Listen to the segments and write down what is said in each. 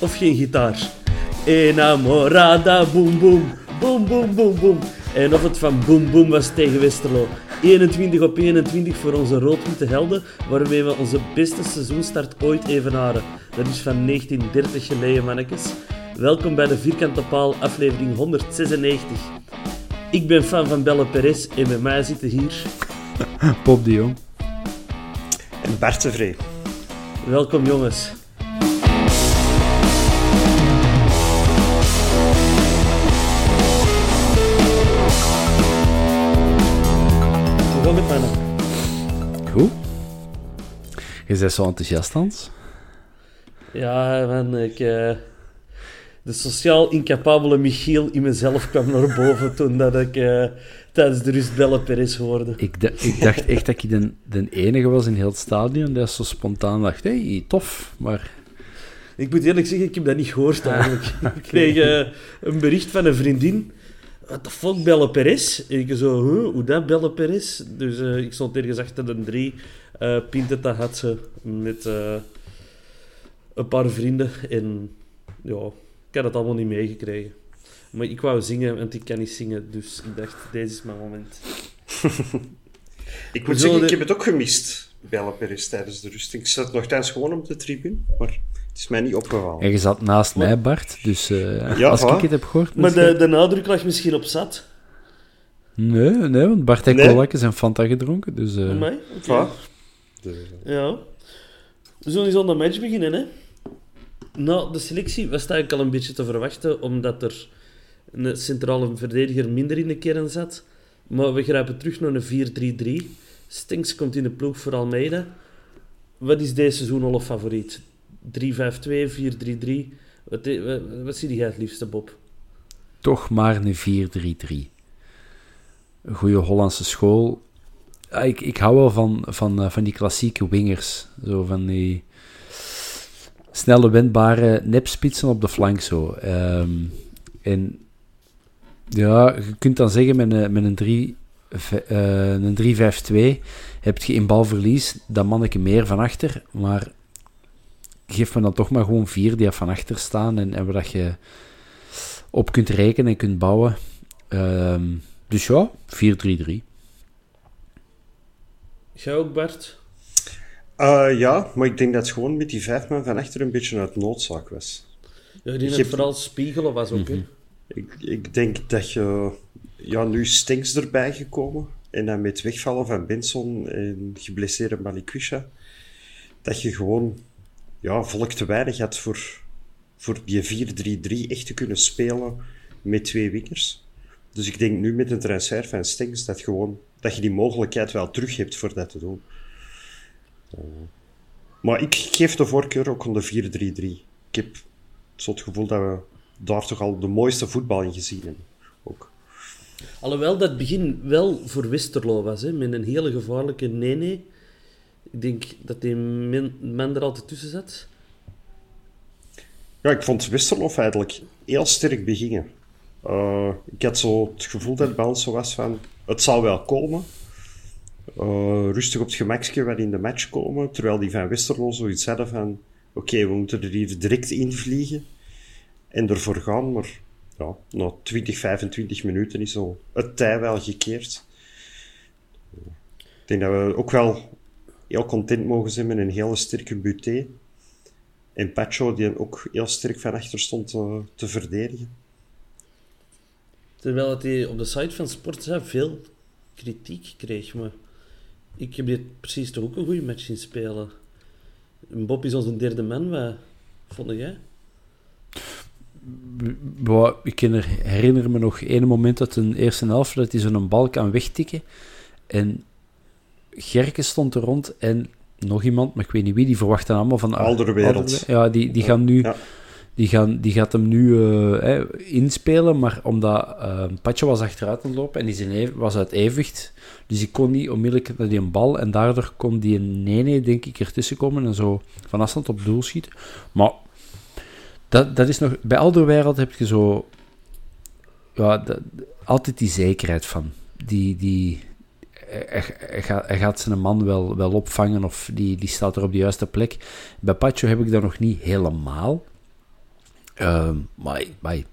Of geen gitaar? Enamorada, boom boom, boom boom boom boom. En of het van boom boom was tegen Westerlo. 21 op 21 voor onze rood-witte helden, waarmee we onze beste seizoenstart ooit evenaren. Dat is van 1930 geleden, mannetjes. Welkom bij de Vierkante Paal, aflevering 196. Ik ben fan van Belle Perez en met mij zitten hier... Pop de Jong. En Bart de Vree. Welkom jongens. Je bent zo enthousiast, Hans. Ja, man, ik... eh, de sociaal incapabele Michiel in mezelf kwam naar boven toen dat ik eh, tijdens de rust Belle Perez hoorde. Ik, ik dacht echt dat ik de, de enige was in heel het stadion die zo spontaan dacht, hey, tof. Maar Ik moet eerlijk zeggen, ik heb dat niet gehoord eigenlijk. Ik kreeg eh, een bericht van een vriendin. Wat de fuck, Belle Perez? En ik zo, huh, hoe dat, Belle Perez? Dus eh, ik stond ergens achter de drie uh, pinten te hatsen met eh, een paar vrienden. En ja, ik had het allemaal niet meegekregen. Maar ik wou zingen, want ik kan niet zingen. Dus ik dacht, deze is mijn moment. Ik moet zeggen, de- ik heb het ook gemist, Belle Perez, tijdens de rust. Ik zat nogthans gewoon op de tribune, maar het is mij niet opgevallen. en je zat naast mij, Bart. Dus eh, Ja, als ik het heb gehoord... Maar misschien- de, de nadruk lag misschien op zat. Nee, nee, want Bart heeft Nee. en Fanta gedronken. Dus eh, Mij? De- Ja. We zullen eens aan de match beginnen, hè. Nou, de selectie was eigenlijk al een beetje te verwachten, omdat er een centrale verdediger minder in de kern zat. Maar we grijpen terug naar een 4-3-3. Stinks komt in de ploeg voor Almeida. Wat is deze seizoen al een favoriet? 3-5-2, 4-3-3? Wat, wat, wat zie jij het liefste, Bob? toch maar een 4-3-3. Een goede Hollandse school. Ja, ik, ik hou wel van, van, eh, van die klassieke wingers. Zo van die snelle, wendbare nepspitsen op de flank. Zo. Ehm, en ja, je kunt dan zeggen met een, met een 3 eh, een 3-5-2 heb je in balverlies dat manneke meer van achter, maar geef me dan toch maar gewoon vier die er van achter staan en, en waar dat je op kunt rekenen en kunt bouwen. Ehm, dus ja, 4-3-3. Jij ook, Bart? Eh, ja, maar ik denk dat het gewoon met die vijf man van achter een beetje uit noodzaak was. Ja, ik denk Je dat het vooral spiegelen was ook, hè. Ik, ik denk dat je... Ja, nu is Stenks erbij gekomen. En dan met wegvallen van Benson en geblesseerde Malikwisha. Dat je gewoon ja, volk te weinig had voor, voor die 4-3-3 echt te kunnen spelen met twee wingers. Dus ik denk nu met een transfer van Stenks dat, gewoon, dat je die mogelijkheid wel terug hebt voor dat te doen. Eh, maar ik geef de voorkeur ook aan de 4-3-3. Ik heb zo het gevoel dat we daar toch al de mooiste voetbal in gezien hebben. Ook. Alhoewel dat begin wel voor Westerlo was, hè, met een hele gevaarlijke Nene, Ik denk dat die man er altijd tussen zat. Ja, ik vond Westerlof eigenlijk heel sterk beginnen. Uh, ik had zo het gevoel dat het bij ons zo was van... Het zal wel komen. Uh, rustig op het gemakje wel in de match komen. Terwijl die van Westerlo zoiets hadden van... Oké, we moeten er hier direct in vliegen. En ervoor gaan, maar... Ja, na 20, 25 minuten is zo het tij wel gekeerd. Ik denk dat we ook wel heel content mogen zijn met een hele sterke buté. En Pacho, die ook heel sterk van achter stond te verdedigen. Terwijl hij op de site van Sportza veel kritiek kreeg, maar ik heb dit precies toch ook een goede match zien spelen. Bob is onze derde man, wat vond jij? ik herinner me nog één moment uit een eerste helft dat hij zo'n balk aan wegtikken en Gerke stond er rond en nog iemand, maar ik weet niet wie, die verwachten allemaal van... Oudere wereld. Ja, die, die gaan nu... Die, gaan, die gaat hem nu uh, inspelen, maar omdat uh, was achteruit aan het lopen en die zijn was uit evenwicht, dus die kon niet onmiddellijk naar die bal en daardoor kon die een nee denk ik, ertussen komen en zo van afstand op doel schieten. Maar dat, dat is nog... Bij Alderwereld heb je zo... Ja, altijd die zekerheid van. Die, die, hij, gaat, hij gaat zijn man wel, wel opvangen of die, die staat er op de juiste plek. Bij Pacho heb ik dat nog niet helemaal. Uh, maar, maar je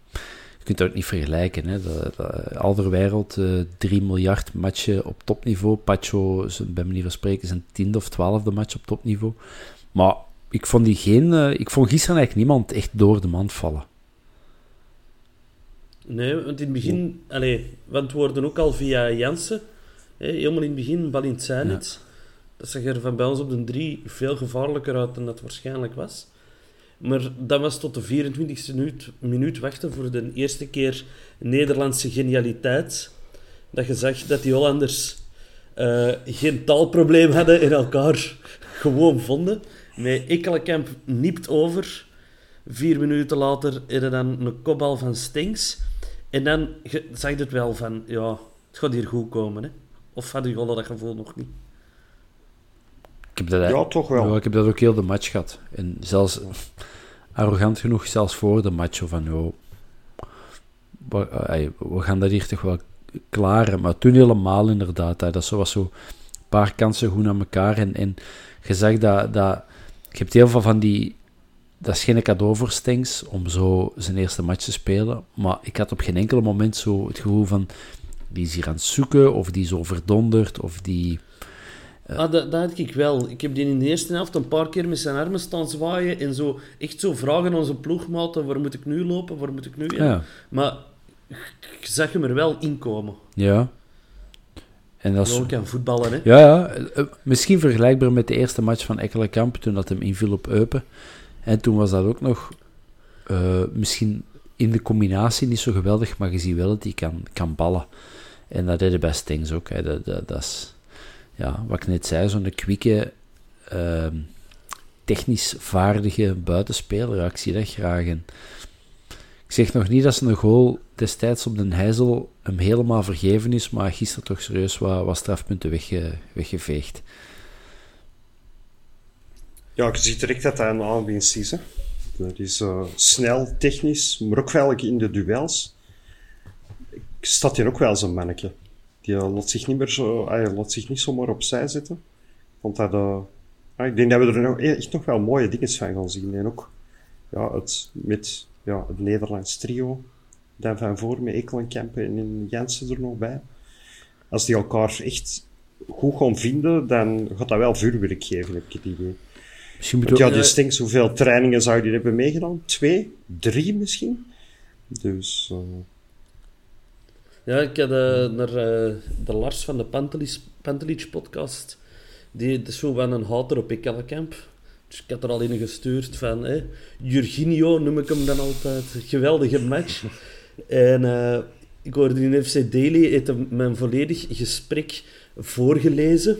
kunt het ook niet vergelijken. Hè. De, de wereld, uh, eh, 3 miljard matchen op topniveau. Pacho, bij manier van spreken, zijn tiende of twaalfde match op topniveau. Maar ik vond, die geen, uh, ik vond gisteren eigenlijk niemand echt door de mand vallen. Nee, want in het begin, allez, want we worden ook al via Jansen helemaal in het begin, bal in het zijnet. Dat zag er van bij ons op de drie veel gevaarlijker uit dan dat waarschijnlijk was. Maar dat was tot de 24e minuut, minuut wachten voor de eerste keer Nederlandse genialiteit. Dat je zag dat die Hollanders uh, geen taalprobleem hadden en elkaar gewoon vonden. Met Ekkelenkamp niept over. Vier minuten later er dan een kopbal van Stinks. En dan zag je het wel van, ja, het gaat hier goed komen. Hè. Of had je dat gevoel nog niet? Ik heb dat, ja, toch wel. ik heb dat ook heel de match gehad. En zelfs arrogant genoeg, zelfs voor de match, van joh, we, eh, we, gaan dat hier toch wel klaren. Maar toen helemaal inderdaad, dat was zo een paar kansen goed aan elkaar. En, en je dat, dat je hebt heel veel van die dat is geen cadeau voor Stengs om zo zijn eerste match te spelen. Maar ik had op geen enkel moment zo het gevoel van die is hier aan het zoeken, of die is overdonderd, of die... Uh... Ah, dat, dat had ik wel. Ik heb die in de eerste helft een paar keer met zijn armen staan zwaaien en zo echt zo vragen aan onze ploegmaten, waar moet ik nu lopen, waar moet ik nu in? Ja. Maar ik zag hem er wel inkomen. Ja. En dat is... Ook aan voetballen, hè? Ja, ja. Eh, misschien vergelijkbaar met de eerste match van Ekkelenkamp, toen dat hem inviel op Eupen. En toen was dat ook nog... Uh, misschien in de combinatie niet zo geweldig, maar je ziet wel dat hij kan, kan ballen. En dat is de best things ook. Hè. Dat, dat, dat, is, ja, wat ik net zei, zo'n kwieke, uh, technisch vaardige buitenspeler. Ja, ik zie dat graag. Ik zeg nog niet dat zijn goal destijds op de Heizel hem helemaal vergeven is, maar gisteren toch serieus wat, wat strafpunten wegge, weggeveegd. Ja, je ziet direct dat hij een aanwinst is. Hè. Dat is uh, snel, technisch, maar ook wel in de duels staat hier ook wel zo'n manneke. Die eh, laat zich niet meer zo, hij laat zich niet zomaar opzij zetten. Want dat, uh, ik denk dat we er nog, echt nog wel mooie dingen van gaan zien. En ook ja, het, met ja, het Nederlands trio, dan van voor met Ekelenkamp en Jensen er nog bij. Als die elkaar echt goed gaan vinden, dan gaat dat wel vuurwerk geven, heb ik het idee. Misschien moet ja, dus denk, hoeveel trainingen zou je hebben meegedaan? Twee? Drie misschien? Dus... Uh, ja, ik had uh, naar uh, de Lars van de Pantelich podcast. Die is zo van een houter op Ikkelkamp. Dus ik had er al in gestuurd van... Hey, Jurginio noem ik hem dan altijd. Geweldige match. En uh, ik hoorde in FC Daily mijn volledig gesprek voorgelezen.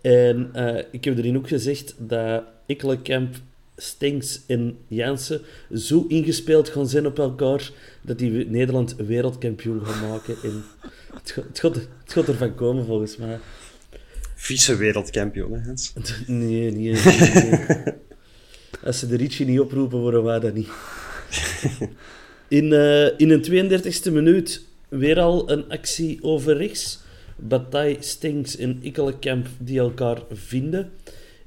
En ik heb erin ook gezegd dat Ikkelkamp Stenks en Jansen zo ingespeeld gaan zijn op elkaar dat die Nederland wereldkampioen gaan maken. En het, gaat, het, gaat, het gaat ervan komen, volgens mij. Vice-wereldkampioen, hè, Hans? Nee, nee, nee, nee. Als ze de Ricci niet oproepen, worden wij dat niet. In, eh, in een 32e minuut weer al een actie over rechts. Bataille, Stinks en Ikkelenkamp die elkaar vinden.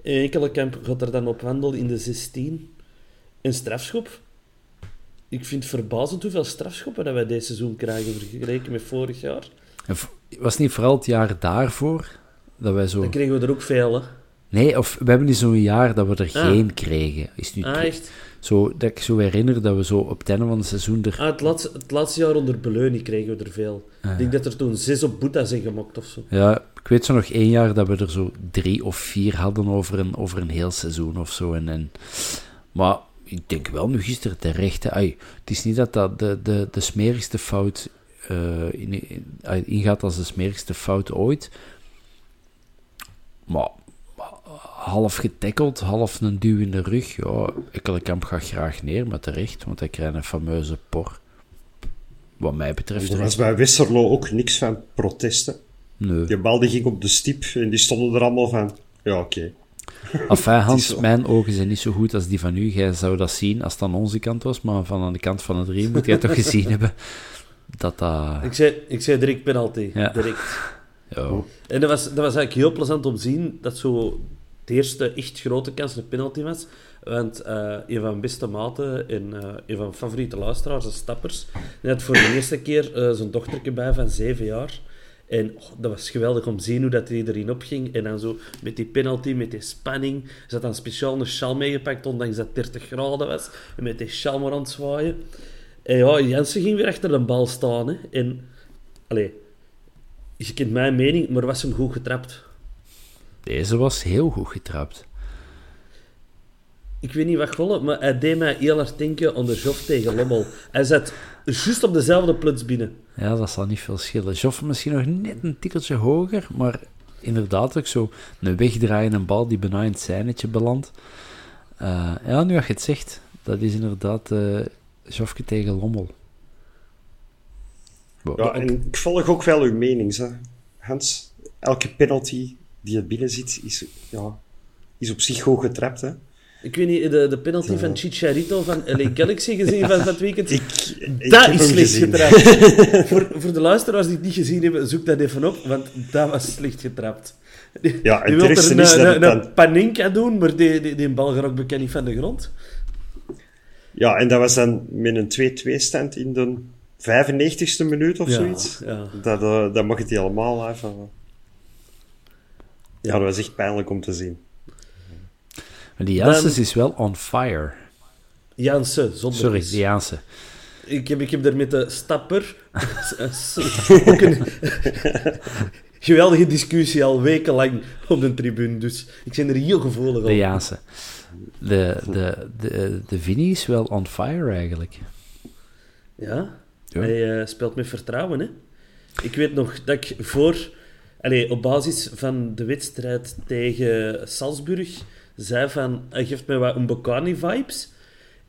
En Ikkelenkamp gaat er dan op wandel in de 16. Een strafschop. Ik vind het verbazend hoeveel strafschoppen dat wij dit seizoen krijgen vergeleken met vorig jaar. En Was niet vooral het jaar daarvoor dat wij zo... Dan kregen we er ook veel, hè. Nee, of we hebben niet zo'n jaar dat we er Ah. geen kregen. Is nu Ah, echt? Zo, dat ik zo herinner dat we zo op het einde van het seizoen er... Ah, het, laatste, het laatste jaar onder Beleuni kregen we er veel. Ik denk dat er toen zes op Boeta zijn gemokt of zo. Ja, ik weet zo nog één jaar dat we er zo drie of vier hadden over een, over een heel seizoen of zo. En, en, maar ik denk wel nu gisteren terecht. Ai, het is niet dat dat de, de, de smerigste fout eh, in, in- ingaat als de smerigste fout ooit. Maar half getackeld, half een duw in de rug. Ja, Ekkelenkamp gaat graag neer, maar terecht, want hij krijgt een fameuze por. Wat mij betreft. Er was bij Westerlo ook niks van protesten. Nee. Die bal die ging op de stip en die stonden er allemaal van. Ja, oké. Enfin, Hans, mijn ogen zijn niet zo goed als die van u. Jij zou dat zien als het aan onze kant was, maar van aan de kant van het drie moet jij toch gezien hebben dat dat... Ik zei, ik zei direct penalty. Ja. Direct. Ja, En dat was, dat was eigenlijk heel plezant om te zien dat zo de eerste echt grote kans een penalty was. Want eh, een van mijn beste maten en eh, een van mijn favoriete luisteraars, de Stappers, die had voor de eerste keer eh, zijn dochterke bij van zeven jaar. En oh, dat was geweldig om te zien hoe dat hij erin opging. En dan zo met die penalty, met die spanning. Ze had dan speciaal een sjaal meegepakt, ondanks dat het 30 graden was. En met die sjaal maar aan het zwaaien. En ja, Jensen ging weer achter de bal staan. Hè. En, allee, je kent mijn mening, maar was hem goed getrapt. Deze was heel goed getrapt. Ik weet niet wat golle, maar hij deed mij heel hard denken aan de Joff tegen Lommel. Hij zat juist op dezelfde plots binnen. Ja, dat zal niet veel schillen. Joffen misschien nog net een tikkeltje hoger, maar inderdaad ook zo een wegdraaiende bal die bijna in het zijnetje belandt. Eh, ja, nu dat je het zegt, dat is inderdaad eh Joffke tegen Lommel. Wow. Ja, en ik volg ook wel uw mening, hè. Hans. Elke penalty die er binnen zit, is, ja, is op zich goed getrapt, hè. Ik weet niet, de, de penalty van Chicharito van LA Galaxy gezien van dat weekend. Ik, ik dat is slecht getrapt. voor, voor de luisteraars die het niet gezien hebben, zoek dat even op, want dat was slecht getrapt. Die, Ja, die wil het er een, is dat een, dan- paninka doen, maar die, die, die bal gaat ook bekend niet van de grond. Ja, en dat was dan met een 2-2 stand in de 95ste minuut of Ja, zoiets. ja. Dat, uh, dat mag het helemaal even... Ja, dat was echt pijnlijk om te zien. Maar die Janssens Dan- is wel on fire. Jansen, zonder Sorry, die Jansen. Ik heb, ik heb er met de stapper ook een geweldige discussie al wekenlang op de tribune. Dus ik ben er heel gevoelig De op. Jansen. De, de, de, de Vinnie is wel on fire eigenlijk. Ja, Ja. hij eh, speelt met vertrouwen. Hè? Ik weet nog dat ik voor, allee, op basis van de wedstrijd tegen Salzburg, zei van, hij geeft mij wat Mbokani-vibes.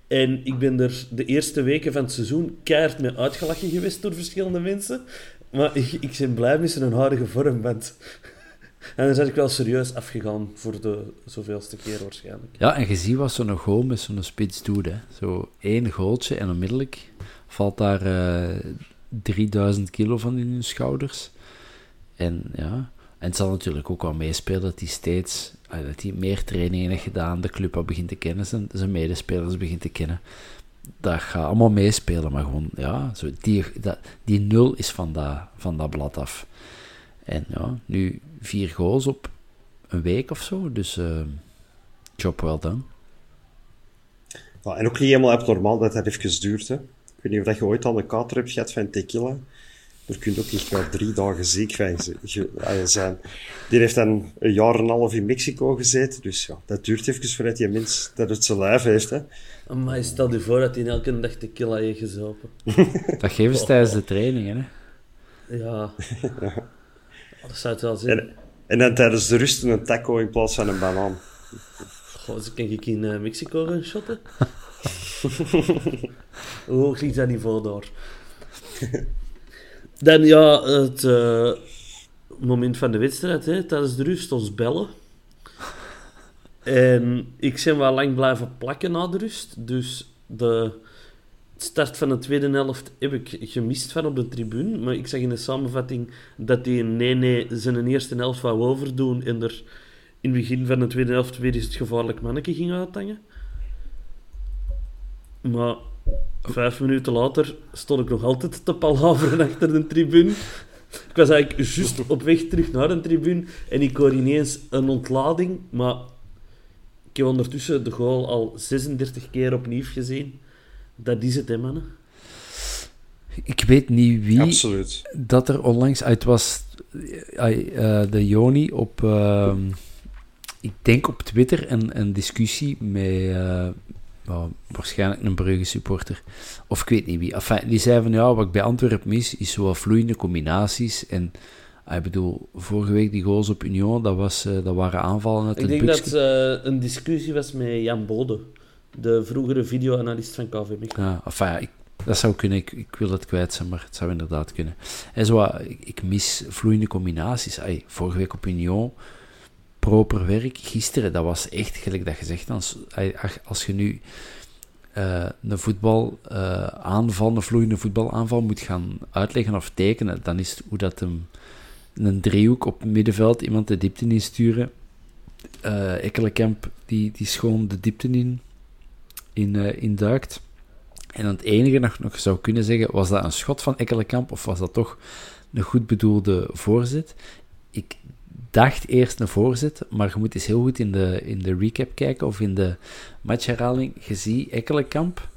En ik ben er de eerste weken van het seizoen keihard mee uitgelachen geweest door verschillende mensen. Maar ik, ik ben blij met zijn harige vorm, want... En dan ben ik wel serieus afgegaan voor de zoveelste keer waarschijnlijk. Ja, en je ziet wat zo'n goal met zo'n spits doet. Hè. Zo één goaltje en onmiddellijk valt daar eh 3000 kilo van in hun schouders. En ja, en het zal natuurlijk ook wel meespelen dat hij steeds dat hij meer trainingen heeft gedaan, de club al begint te kennen, zijn, zijn medespelers begint te kennen. Dat gaat allemaal meespelen, maar gewoon, ja, zo die, dat, die nul is van dat, van dat blad af. En ja, nu vier goals op een week of zo, dus eh, job well done. Ja, en ook niet helemaal abnormaal dat dat even duurt. Hè. Ik weet niet of dat je ooit al een kater hebt gehad van tequila. Er kun je ook echt wel drie dagen ziek van ze- zijn. Die heeft dan een jaar en een half in Mexico gezeten. Dus ja, dat duurt even voordat die mens dat het zijn lijf heeft. Hè. Maar stel je voor dat hij elke dag de killa heeft gezopen. Dat geven ze tijdens de trainingen, hè. Ja. Oh, dat zou het wel zijn. En, en dan tijdens de rust een taco in plaats van een banaan. Goh, dus kan ik in eh, Mexico gaan shotten? Hoe hoog ligt dat niveau daar? Dan ja, het... eh, moment van de wedstrijd, hè, tijdens de rust, ons bellen. En ik ben wel lang blijven plakken na de rust. Dus de start van de tweede helft heb ik gemist van op de tribune. Maar ik zag in de samenvatting dat die nee, nee zijn eerste helft wou overdoen. En er in het begin van de tweede helft weer eens het gevaarlijk manneke ging uithangen. Maar vijf minuten later stond ik nog altijd te palaveren achter de tribune. Ik was eigenlijk juist op weg terug naar de tribune en ik hoor ineens een ontlading. Maar ik heb ondertussen de goal al 36 keer opnieuw gezien. Dat is het, hè, mannen. Ik weet niet wie Absoluut. dat er onlangs uit was. eh, de Joni op, ehm, ik denk op Twitter, een, een discussie met eh, nou, waarschijnlijk een Brugge supporter. Of ik weet niet wie. Enfin, die zei van ja, wat ik bij Antwerpen mis, is zo vloeiende combinaties. En ah, ik bedoel, vorige week die goals op Union, dat, was, eh, dat waren aanvallen uit Ik het denk dat het een discussie was met Jan Bode, de vroegere videoanalist van KV Mechelen. Ja, enfin, ja, ik, dat zou kunnen. Ik, ik wil het kwijt zijn, maar het zou inderdaad kunnen. En zo, ik, ik mis vloeiende combinaties. Ay, vorige week op Union, proper werk. Gisteren, dat was echt, gelijk dat gezegd, als, ay, ach, als je nu eh, een voetbal eh, aanval, een vloeiende voetbalaanval moet gaan uitleggen of tekenen, dan is het hoe dat hem een driehoek op het middenveld, iemand de diepte insturen. eh Ekkelenkamp, die, die schoon de diepte in, in, eh, in duikt. En het enige nog, nog zou kunnen zeggen, was dat een schot van Ekkelenkamp of was dat toch een goed bedoelde voorzet? Ik dacht eerst een voorzet, maar je moet eens heel goed in de, in de recap kijken of in de matchherhaling. Je ziet Ekkelenkamp,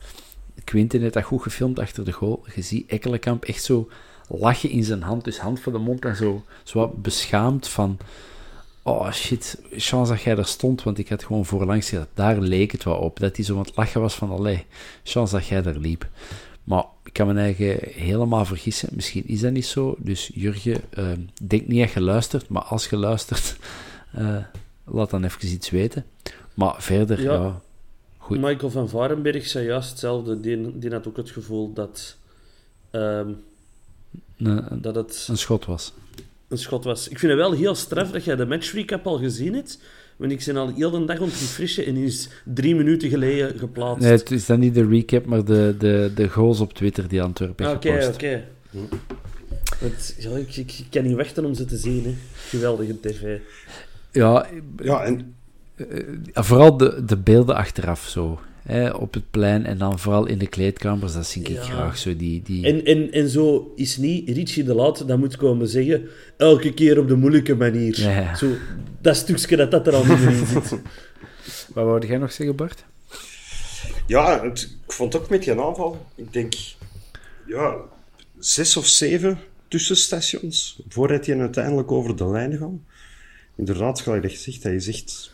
Quinten heeft dat goed gefilmd achter de goal, je ziet Ekkelenkamp echt zo lachen in zijn hand, dus hand voor de mond en zo, zo beschaamd van... Oh shit, chance dat jij daar stond, want ik had gewoon voorlangs gezet. Daar leek het wel op. Dat hij zo aan het lachen was van, allee, chance dat jij daar liep. Maar ik kan me eigen helemaal vergissen. Misschien is dat niet zo. Dus Jurgen, eh, denk niet dat je luistert, maar als je luistert, eh, laat dan even iets weten. Maar verder, ja, Ja. goed. Michael van Varenberg zei juist hetzelfde. Die, die had ook het gevoel dat, ehm, Een, dat het een schot was. een schot was. Ik vind het wel heel straf dat jij de match recap al gezien hebt. Want ik ben al heel de dag om te refreshen en die is drie minuten geleden geplaatst. Nee, het is dan niet de recap, maar de, de, de goals op Twitter die Antwerpen heeft Oké, gepost. oké. Want, ja, ik, ik, ik kan niet wachten om ze te zien. Hè. Geweldige tv. Ja, Ja, en Ja, vooral de, de beelden achteraf zo. Hè, op het plein en dan vooral in de kleedkamers, dat zie ik Ja. graag. Zo die, die... En, en, en zo is niet Richie de Laat dat moet komen zeggen, elke keer op de moeilijke manier. Ja. Zo, dat stukje dat dat er al niet meer in zit. Wat wou jij nog zeggen, Bart? ja, het- ik vond ook met die aanval, ik denk, ja, zes of zeven tussenstations voordat hij uiteindelijk over de lijn gaat. Inderdaad, gelijk dat je zegt, dat is echt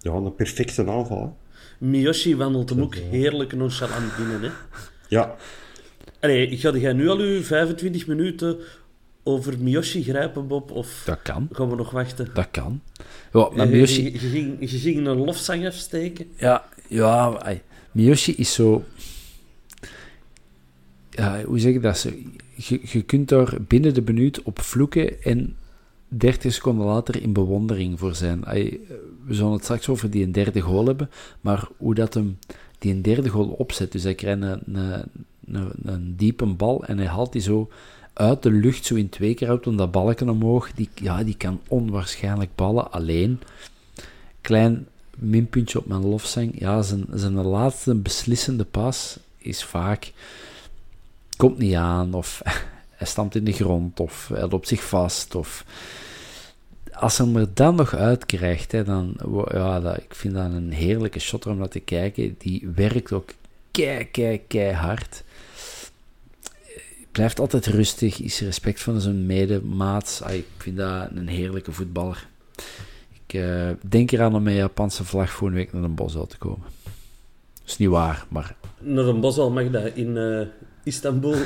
ja, een perfecte aanval. hè. Miyoshi wandelt hem ook heerlijk nonchalant binnen. Hè. Ja, Allee, ga jij nu al uw 25 minuten over Miyoshi grijpen, Bob? Of Dat kan. gaan we nog wachten? Dat kan. Ja, maar Miyoshi... Je, je, ging, je ging een lofzang afsteken. Ja, ja ai, Miyoshi is zo... Ja, hoe zeg ik dat? Je, je kunt daar binnen de minuut op vloeken en 30 seconden later in bewondering voor zijn. We zullen het straks over die derde goal hebben, maar hoe dat hem die een derde goal opzet. Dus hij krijgt een, een, een, een diepe bal en hij haalt die zo uit de lucht, zo in twee keer uit, om dat balken omhoog. Die, ja, die kan onwaarschijnlijk ballen alleen klein minpuntje op mijn lofzang. Ja, zijn, zijn laatste beslissende pas is vaak... Komt niet aan, of hij stampt in de grond, of hij loopt zich vast, of... Als hij hem er dan nog uitkrijgt, dan... Ja, dat, ik vind dat een heerlijke shot om naar te kijken. Die werkt ook kei, kei, kei hard. Blijft altijd rustig, is respect voor zijn medemaats. Ah, ik vind dat een heerlijke voetballer. Ik eh, denk eraan om met Japanse vlag volgende week naar een bos te komen. Dat is niet waar, maar Naar een bos al mag dat. In eh, Istanbul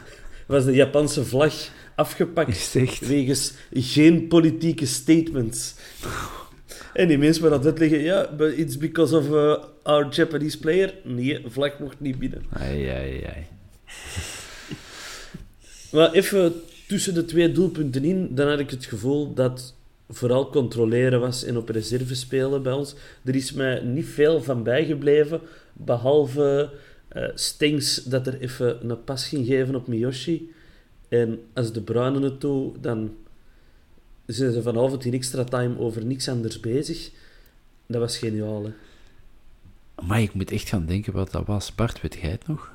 was de Japanse vlag afgepakt echt... wegens geen politieke statements. En die mensen aan het uitleggen, ja, it's because of uh, our Japanese player. Nee, vlag mocht niet binnen. Ai, ai, ai. Maar even tussen de twee doelpunten in, dan had ik het gevoel dat vooral controleren was en op reserve spelen bij ons. Er is mij niet veel van bijgebleven, behalve uh, Stings dat er even een pas ging geven op Miyoshi. En als de Bruinen het doen, dan zijn ze vanavond in extra time over niks anders bezig. Dat was geniaal, hè? Maar ik moet echt gaan denken wat dat was. Bart, weet jij het nog?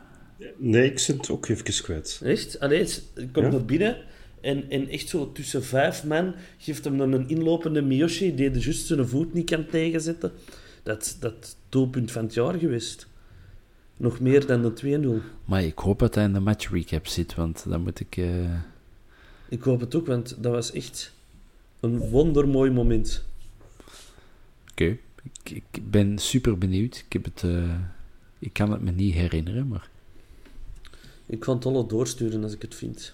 Nee, ik zit het ook even kwijt. Echt? Allee, ik kom naar binnen en, en echt zo tussen vijf man geeft hem dan een inlopende Miyoshi die de juist zijn voet niet kan tegenzetten. Dat dat doelpunt van het jaar geweest. Nog meer dan de 2-0. Maar ik hoop dat hij in de match recap zit, want dan moet ik... Uh... Ik hoop het ook, want dat was echt een wondermooi moment. Oké, ik, ik, ben super benieuwd. Ik, heb het, uh, ik kan het me niet herinneren, maar... Ik kan het alle doorsturen als ik het vind.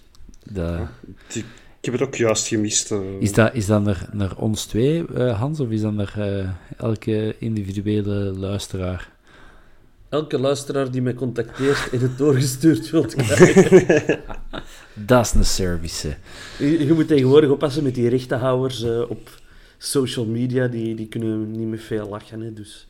Dat... Ik heb het ook juist gemist. Uh... Is, dat, is dat naar, naar ons twee, uh, Hans, of is dat naar elke individuele luisteraar? Elke luisteraar die mij contacteert en het doorgestuurd wilt krijgen. dat is een service. Je, je, moet tegenwoordig oppassen met die rechtenhouders op social media. Die, die kunnen niet meer veel lachen, hè, dus...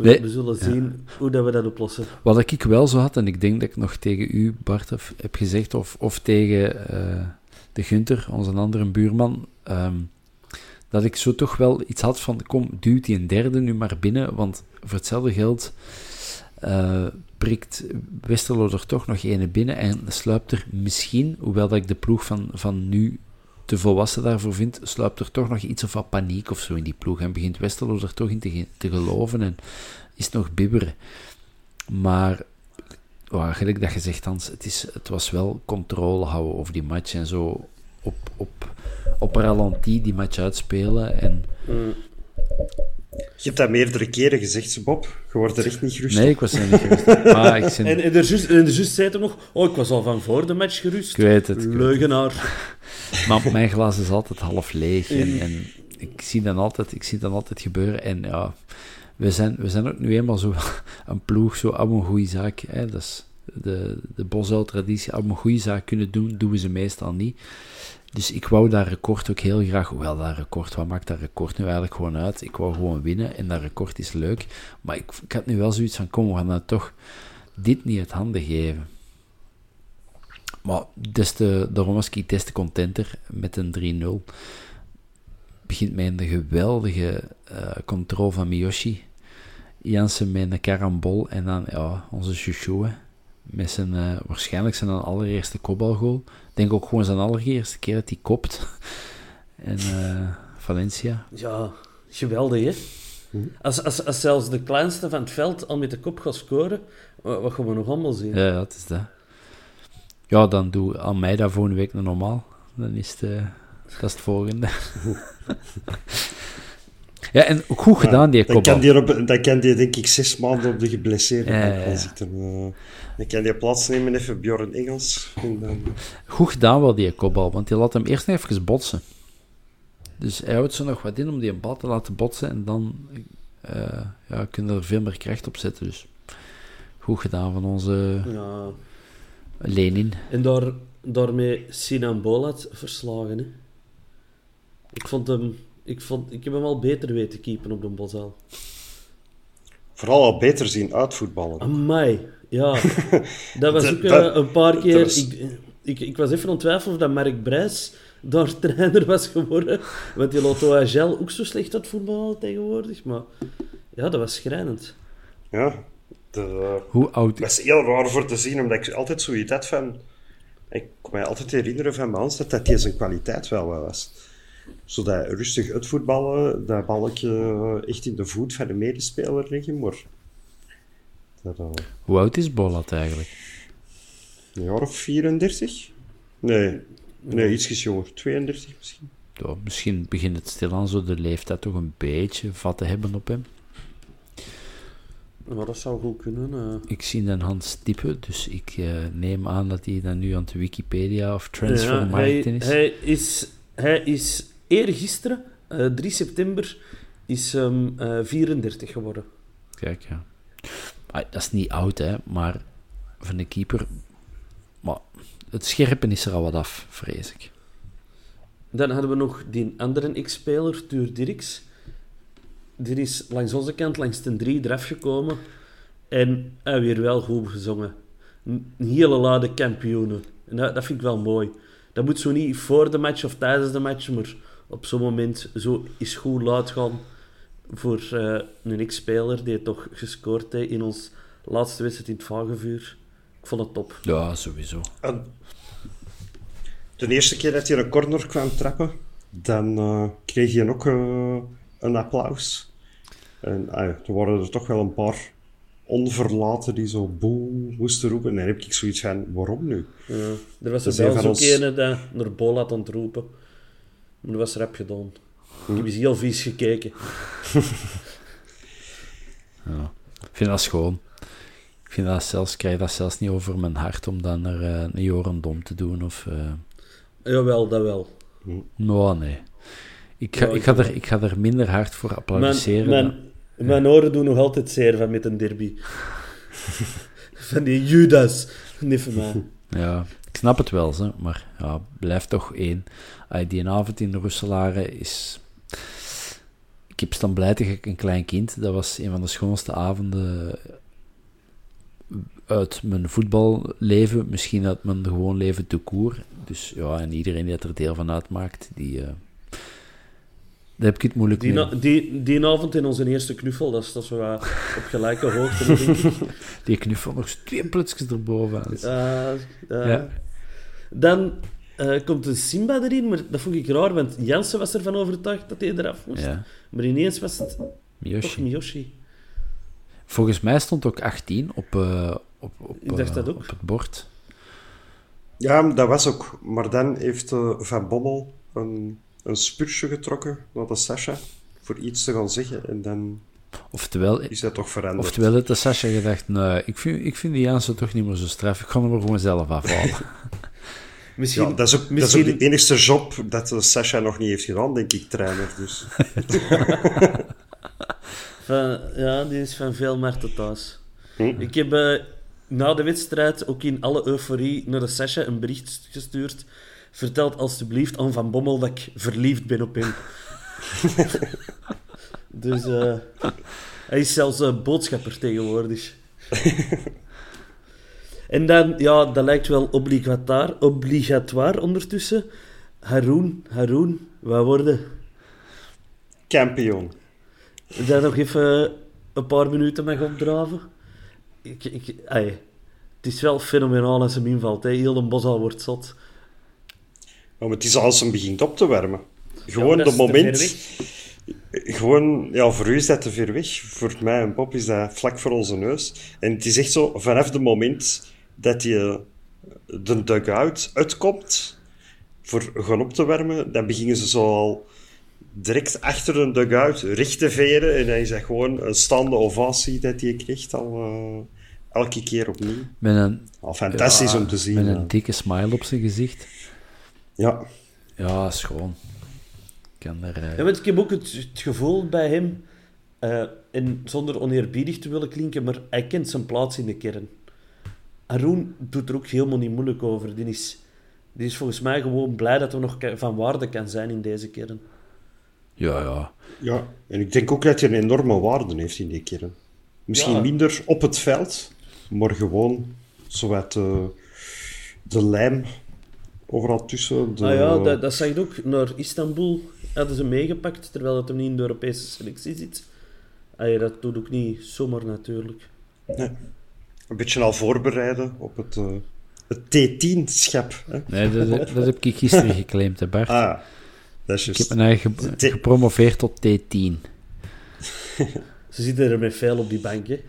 We, we zullen zien hoe dat we dat oplossen. Wat ik wel zo had, en ik denk dat ik nog tegen u, Bart, heb gezegd, of, of tegen uh, de Gunter, onze andere buurman, um, dat ik zo toch wel iets had van, kom, duwt die een derde nu maar binnen, want voor hetzelfde geld uh, prikt Westerlo er toch nog ene binnen en sluipt er misschien, hoewel dat ik de ploeg van, van nu te volwassen daarvoor vindt, sluipt er toch nog iets of wat paniek of zo in die ploeg. En begint Westerlo er toch in te, te geloven en is nog bibberen. Maar, gelijk dat je zegt, Hans, het, is, het was wel controle houden over die match en zo op, op, op ralenti die match uitspelen. En, mm. Je hebt dat meerdere keren gezegd, Bob. Je wordt er echt niet gerust Nee, ik was er niet gerust maar ik En, en, er juist, en zei hem nog, oh, ik was al van voor de match gerust. Ik weet het. Leugenaar. Maar mijn glas is altijd half leeg. En, en, ik, zie dan altijd, ik zie dan altijd gebeuren. En ja, we zijn, we zijn ook nu eenmaal zo een ploeg, zo allemaal een goede zaak. Hè? Dat is de, de Bosuil-traditie. Allemaal een goede zaak kunnen doen, doen we ze meestal niet. Dus ik wou dat record ook heel graag. Hoewel dat record, wat maakt dat record nu eigenlijk gewoon uit? Ik wou gewoon winnen en dat record is leuk. Maar ik, ik had nu wel zoiets van: kom, we gaan dat toch dit niet uit handen geven. Maar des te, daarom was ik des te contenter met een 3-0. Begint met een geweldige uh, controle van Miyoshi. Jansen met een karambol en dan ja, onze chouchou. Met zijn, uh, waarschijnlijk zijn allereerste kopbalgoal. Ik denk ook gewoon zijn allereerste keer dat hij kopt. en uh, Valencia. Ja, geweldig hè. Als, als, als zelfs de kleinste van het veld al met de kop gaat scoren, wat gaan we nog allemaal zien? Ja, dat is dat. Ja, dan doe aan mij dat volgende week normaal. Dan is het, uh, dat is het volgende. ja, en ook goed gedaan, die Dan kan die, op, dan kan die denk ik zes maanden op de geblesseerde ja, zitten. Uh, dan kan die plaatsnemen even Bjorn Engels. En dan... Goed gedaan wel, die kopbal, want die laat hem eerst even botsen. Dus hij houdt zo nog wat in om die bal te laten botsen en dan uh, ja, kunnen er veel meer kracht op zetten. Dus goed gedaan van onze... Ja Lenin. En daar, daarmee Sinan Bolat verslagen. Hè. Ik, vond hem, ik, vond, ik heb hem al beter weten keepen op de Bosal. Vooral al beter zien uitvoetballen. Amai, ja. dat was ook uh, een paar keer... Was... Ik, ik, ik, was even ontwijfeld of dat Mark Brijs daar trainer was geworden. Want die Lotto Agel ook zo slecht had voetballen tegenwoordig. Maar ja, dat was schrijnend. Ja, hoe oud... Dat is heel raar voor te zien, omdat ik altijd zoiets had van... Ik kan me altijd herinneren van Mans dat dat zijn kwaliteit wel was. Zodat rustig uitvoetballen, dat balkje echt in de voet van de medespeler leggen, maar... Dat, uh... Hoe oud is Bolat eigenlijk? Een jaar of 34? Nee, nee iets jonger. 32 misschien. Ja, misschien begint het stilaan zo de leeftijd toch een beetje vat te hebben op hem. Maar dat zou goed kunnen. Uh. Ik zie dan Hans typen, dus ik uh, neem aan dat hij dan nu aan de Wikipedia of Transfermarkt ja, is. Hij is. Hij is eergisteren, uh, 3 september, is um, 34 geworden. Kijk, ja. Ah, dat is niet oud, hè, maar van de keeper Maar het scherpen is er al wat af, vrees ik. Dan hadden we nog die andere X-speler, Tuur Dirks. Die is langs onze kant, langs de drie, eraf gekomen. En hij weer wel goed gezongen. Een hele lade kampioenen. En dat, dat vind ik wel mooi. Dat moet zo niet voor de match of tijdens de match, maar op zo'n moment zo is goed laat gaan voor uh, een X-speler die toch gescoord heeft in ons laatste wedstrijd in het Vagevuur. Ik vond het top. Ja, sowieso. En de eerste keer dat je een corner kwam trappen, dan uh, kreeg je ook uh, een applaus. En uh, er waren er toch wel een paar onverlaten die zo boe moesten roepen. En dan heb ik zoiets van, waarom nu? Ja, er was er zelfs ook ons... ene die naar Bol had ontroepen. Maar dat was rap gedaan. Hm. Ik heb eens heel vies gekeken. ja, ik vind dat schoon. Ik vind dat zelfs, krijg dat zelfs niet over mijn hart om dan er uh, een Joren Dom te doen. Of, uh... Jawel, dat wel. Nou, nee. Ik ga, ja, ik, ga er, ik ga er minder hard voor applaudisseren. Mijn, mijn, mijn oren doen nog altijd zeer van met een derby. van die Judas. Van mij. Ja, ik snap het wel, hè, maar ja, blijft toch één. Die avond in de Russelaren is... Ik heb staan blij een klein kind. Dat was een van de schoonste avonden uit mijn voetballeven. Misschien uit mijn gewoon leven te koer. Dus ja, en iedereen die er deel van uitmaakt, die... Uh, daar heb ik het moeilijk die, mee. Die, die avond in onze eerste knuffel, dat is, dat is wel op gelijke hoogte. die knuffel, nog twee plutsjes erboven. Uh, uh, ja. Dan uh, komt een Simba erin, maar dat vond ik raar, want Jansen was ervan overtuigd dat hij eraf moest. Ja. Maar ineens was het Miyoshi. toch Miyoshi. Volgens mij stond ook 18 op, uh, op, op, ik dacht dat ook. op het bord. Ja, dat was ook. Maar dan heeft uh, Van Bommel een, een spursje getrokken naar de Sasha voor iets te gaan zeggen. En dan oftewel, is dat toch veranderd. Oftewel heeft de Sasha gedacht, nee, ik vind, ik vind die Jansen toch niet meer zo straf. Ik ga hem er gewoon zelf afhalen. Misschien, ja, dat, is ook, misschien... dat is ook de enige job dat uh, Sasha nog niet heeft gedaan, denk ik, trainer. Dus. van, ja, die is van veel Marten thuis. Hm? Ik heb uh, na de wedstrijd ook in alle euforie naar de Sasha een bericht gestuurd. Vertelt alstublieft aan Van Bommel dat ik verliefd ben op hem. dus uh, hij is zelfs uh, boodschapper tegenwoordig. En dan, ja, dat lijkt wel obligatoire, obligatoire ondertussen. Haroon, Haroon, wat worden? Kampioen. Daar nog even een paar minuten mee opdraven. Ik, ik, het is wel fenomenaal als hem invalt. Hè. Heel een bos al wordt zot. maar het is als hem begint op te warmen. Gewoon ja, de moment... Gewoon, ja, voor u is dat te ver weg. Voor mij en Pop is dat vlak voor onze neus. En het is echt zo, vanaf het moment dat je de dugout uitkomt voor gaan op te warmen, dan beginnen ze zo al direct achter een dugout recht te veren. En dan is dat gewoon een staande ovatie dat je krijgt al uh, elke keer opnieuw. Met een, al fantastisch ja, om te zien. Met een dikke smile op zijn gezicht. Ja. Ja, schoon. Kan er, uh... ja, maar ik heb ook het, het gevoel bij hem, uh, en zonder oneerbiedig te willen klinken, maar hij kent zijn plaats in de kern. Arun doet er ook helemaal niet moeilijk over. Die is, die is volgens mij gewoon blij dat hij nog van waarde kan zijn in deze kern. Ja, ja. Ja, en ik denk ook dat hij een enorme waarde heeft in die kern. Misschien ja. minder op het veld, maar gewoon zowat de, de lijm overal tussen. De... Ah ja, dat, dat zag je ook. Naar Istanbul hadden ze meegepakt, terwijl het hem niet in de Europese selectie zit. Ah ja, dat doet ook niet zomaar natuurlijk. Nee een beetje al voorbereiden op het, uh, het T10-schap. Nee, dat, dat, heb ik gisteren geclaimd, hè Bart. Ah, dat is just. Ik heb mijn eigen ge gepromoveerd tot T10. Ze zitten er met veel op die bank, hè?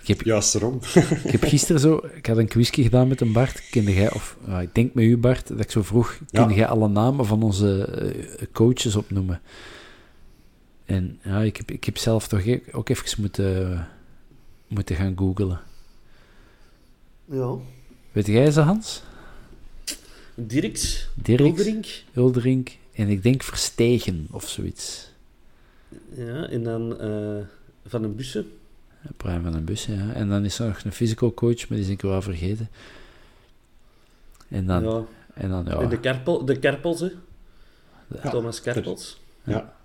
Ik heb, Juist erom. ik heb gisteren zo... Ik had een quizje gedaan met een Bart. Kende jij, of ik denk met u Bart, dat ik zo vroeg... Kende ja. jij alle namen van onze uh, coaches opnoemen? En ja, ik heb, ik heb zelf toch ook even moeten, moeten gaan googlen. Ja. Weet jij ze, Hans? Dirks. Dirks. Uldering. En ik denk Verstegen of zoiets. Ja, en dan uh, Van den Bussen. Ja, Brian van den Bussen, ja. En dan is er nog een physical coach, maar die is ik wel vergeten. En dan, Ja. en dan ja. En de, kerpel, de Kerpels, hè. Ja. Thomas Kerpels. Ja.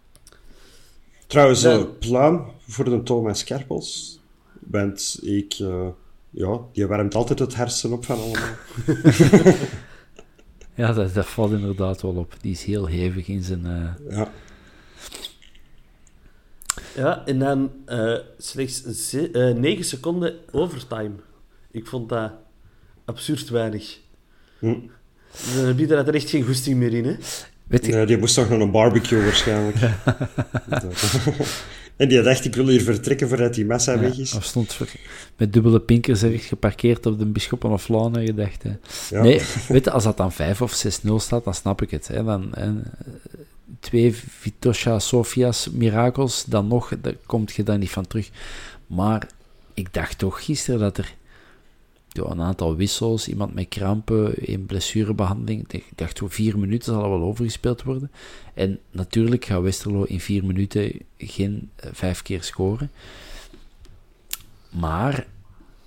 Trouwens, eh, pluim voor de Thomas Kerpels. Want ik, eh, ja, die warmt altijd het hersen op van allemaal. ja dat, dat valt inderdaad wel op. Die is heel hevig in zijn... eh, Ja. Ja, en dan eh, slechts ze- eh, 9 seconden overtime. Ik vond dat absurd weinig. Hm. Dan bieden dat er echt geen goesting meer in, hè. Weet je, die moest toch naar een barbecue waarschijnlijk. en die dacht, ik wil hier vertrekken voordat die massa weg is. Of stond met dubbele pinkers ergens geparkeerd op de Bischoppen of je dacht... hè. Ja. Nee, weet je, als dat dan 5 of 6-0 staat, dan snap ik het. Hè. Dan, en, twee Vitosha Sofia's mirakels, dan nog, daar komt je daar niet van terug. Maar ik dacht toch gisteren dat er ja, een aantal wissels, iemand met krampen, een blessurebehandeling. Ik dacht, zo vier minuten zal er wel overgespeeld worden. En natuurlijk gaat Westerlo in vier minuten geen eh, vijf keer scoren. Maar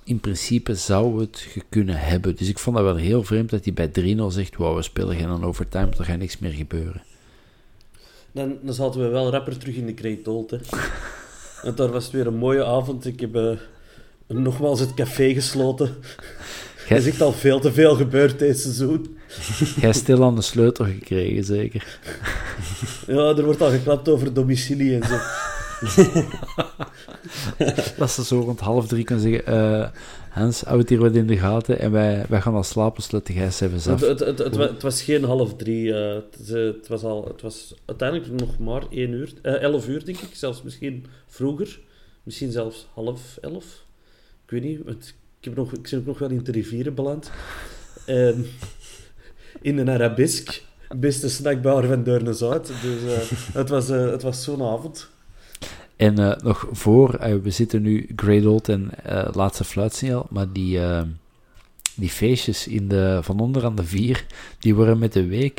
in principe zou het ge- kunnen hebben. Dus ik vond dat wel heel vreemd dat hij bij 3-0 zegt: Wow, we spelen geen overtime, er gaat niks meer gebeuren. Dan, dan zaten we wel rapper terug in de hè. Want daar was het weer een mooie avond. Ik heb eh, nogmaals het café gesloten. Er is echt al veel te veel gebeurd deze seizoen. Jij stil aan de sleutel gekregen, zeker. Ja, er wordt al geklapt over domicilie en zo. Dat ze zo rond half drie kunnen zeggen: eh, Hans, houd het hier wat in de gaten en wij, wij gaan al slapen, sluit jij even Het, af. het, het, het, wa- het was geen half drie. eh, het, eh, het, was al, het was uiteindelijk nog maar één uur. eh, elf uur, denk ik. Zelfs misschien vroeger. Misschien zelfs half elf. Ik weet niet. want ik, heb nog, ik ben ook nog wel in de rivieren beland. En in een Arabisk. Beste snackbar van Deurne-Zuid. Dus eh, het was, eh, het was zo'n avond. En eh, nog voor, we zitten nu Great Old en laatste fluitsignaal, maar die, eh, die feestjes in de, van onder aan de vier, die worden met de week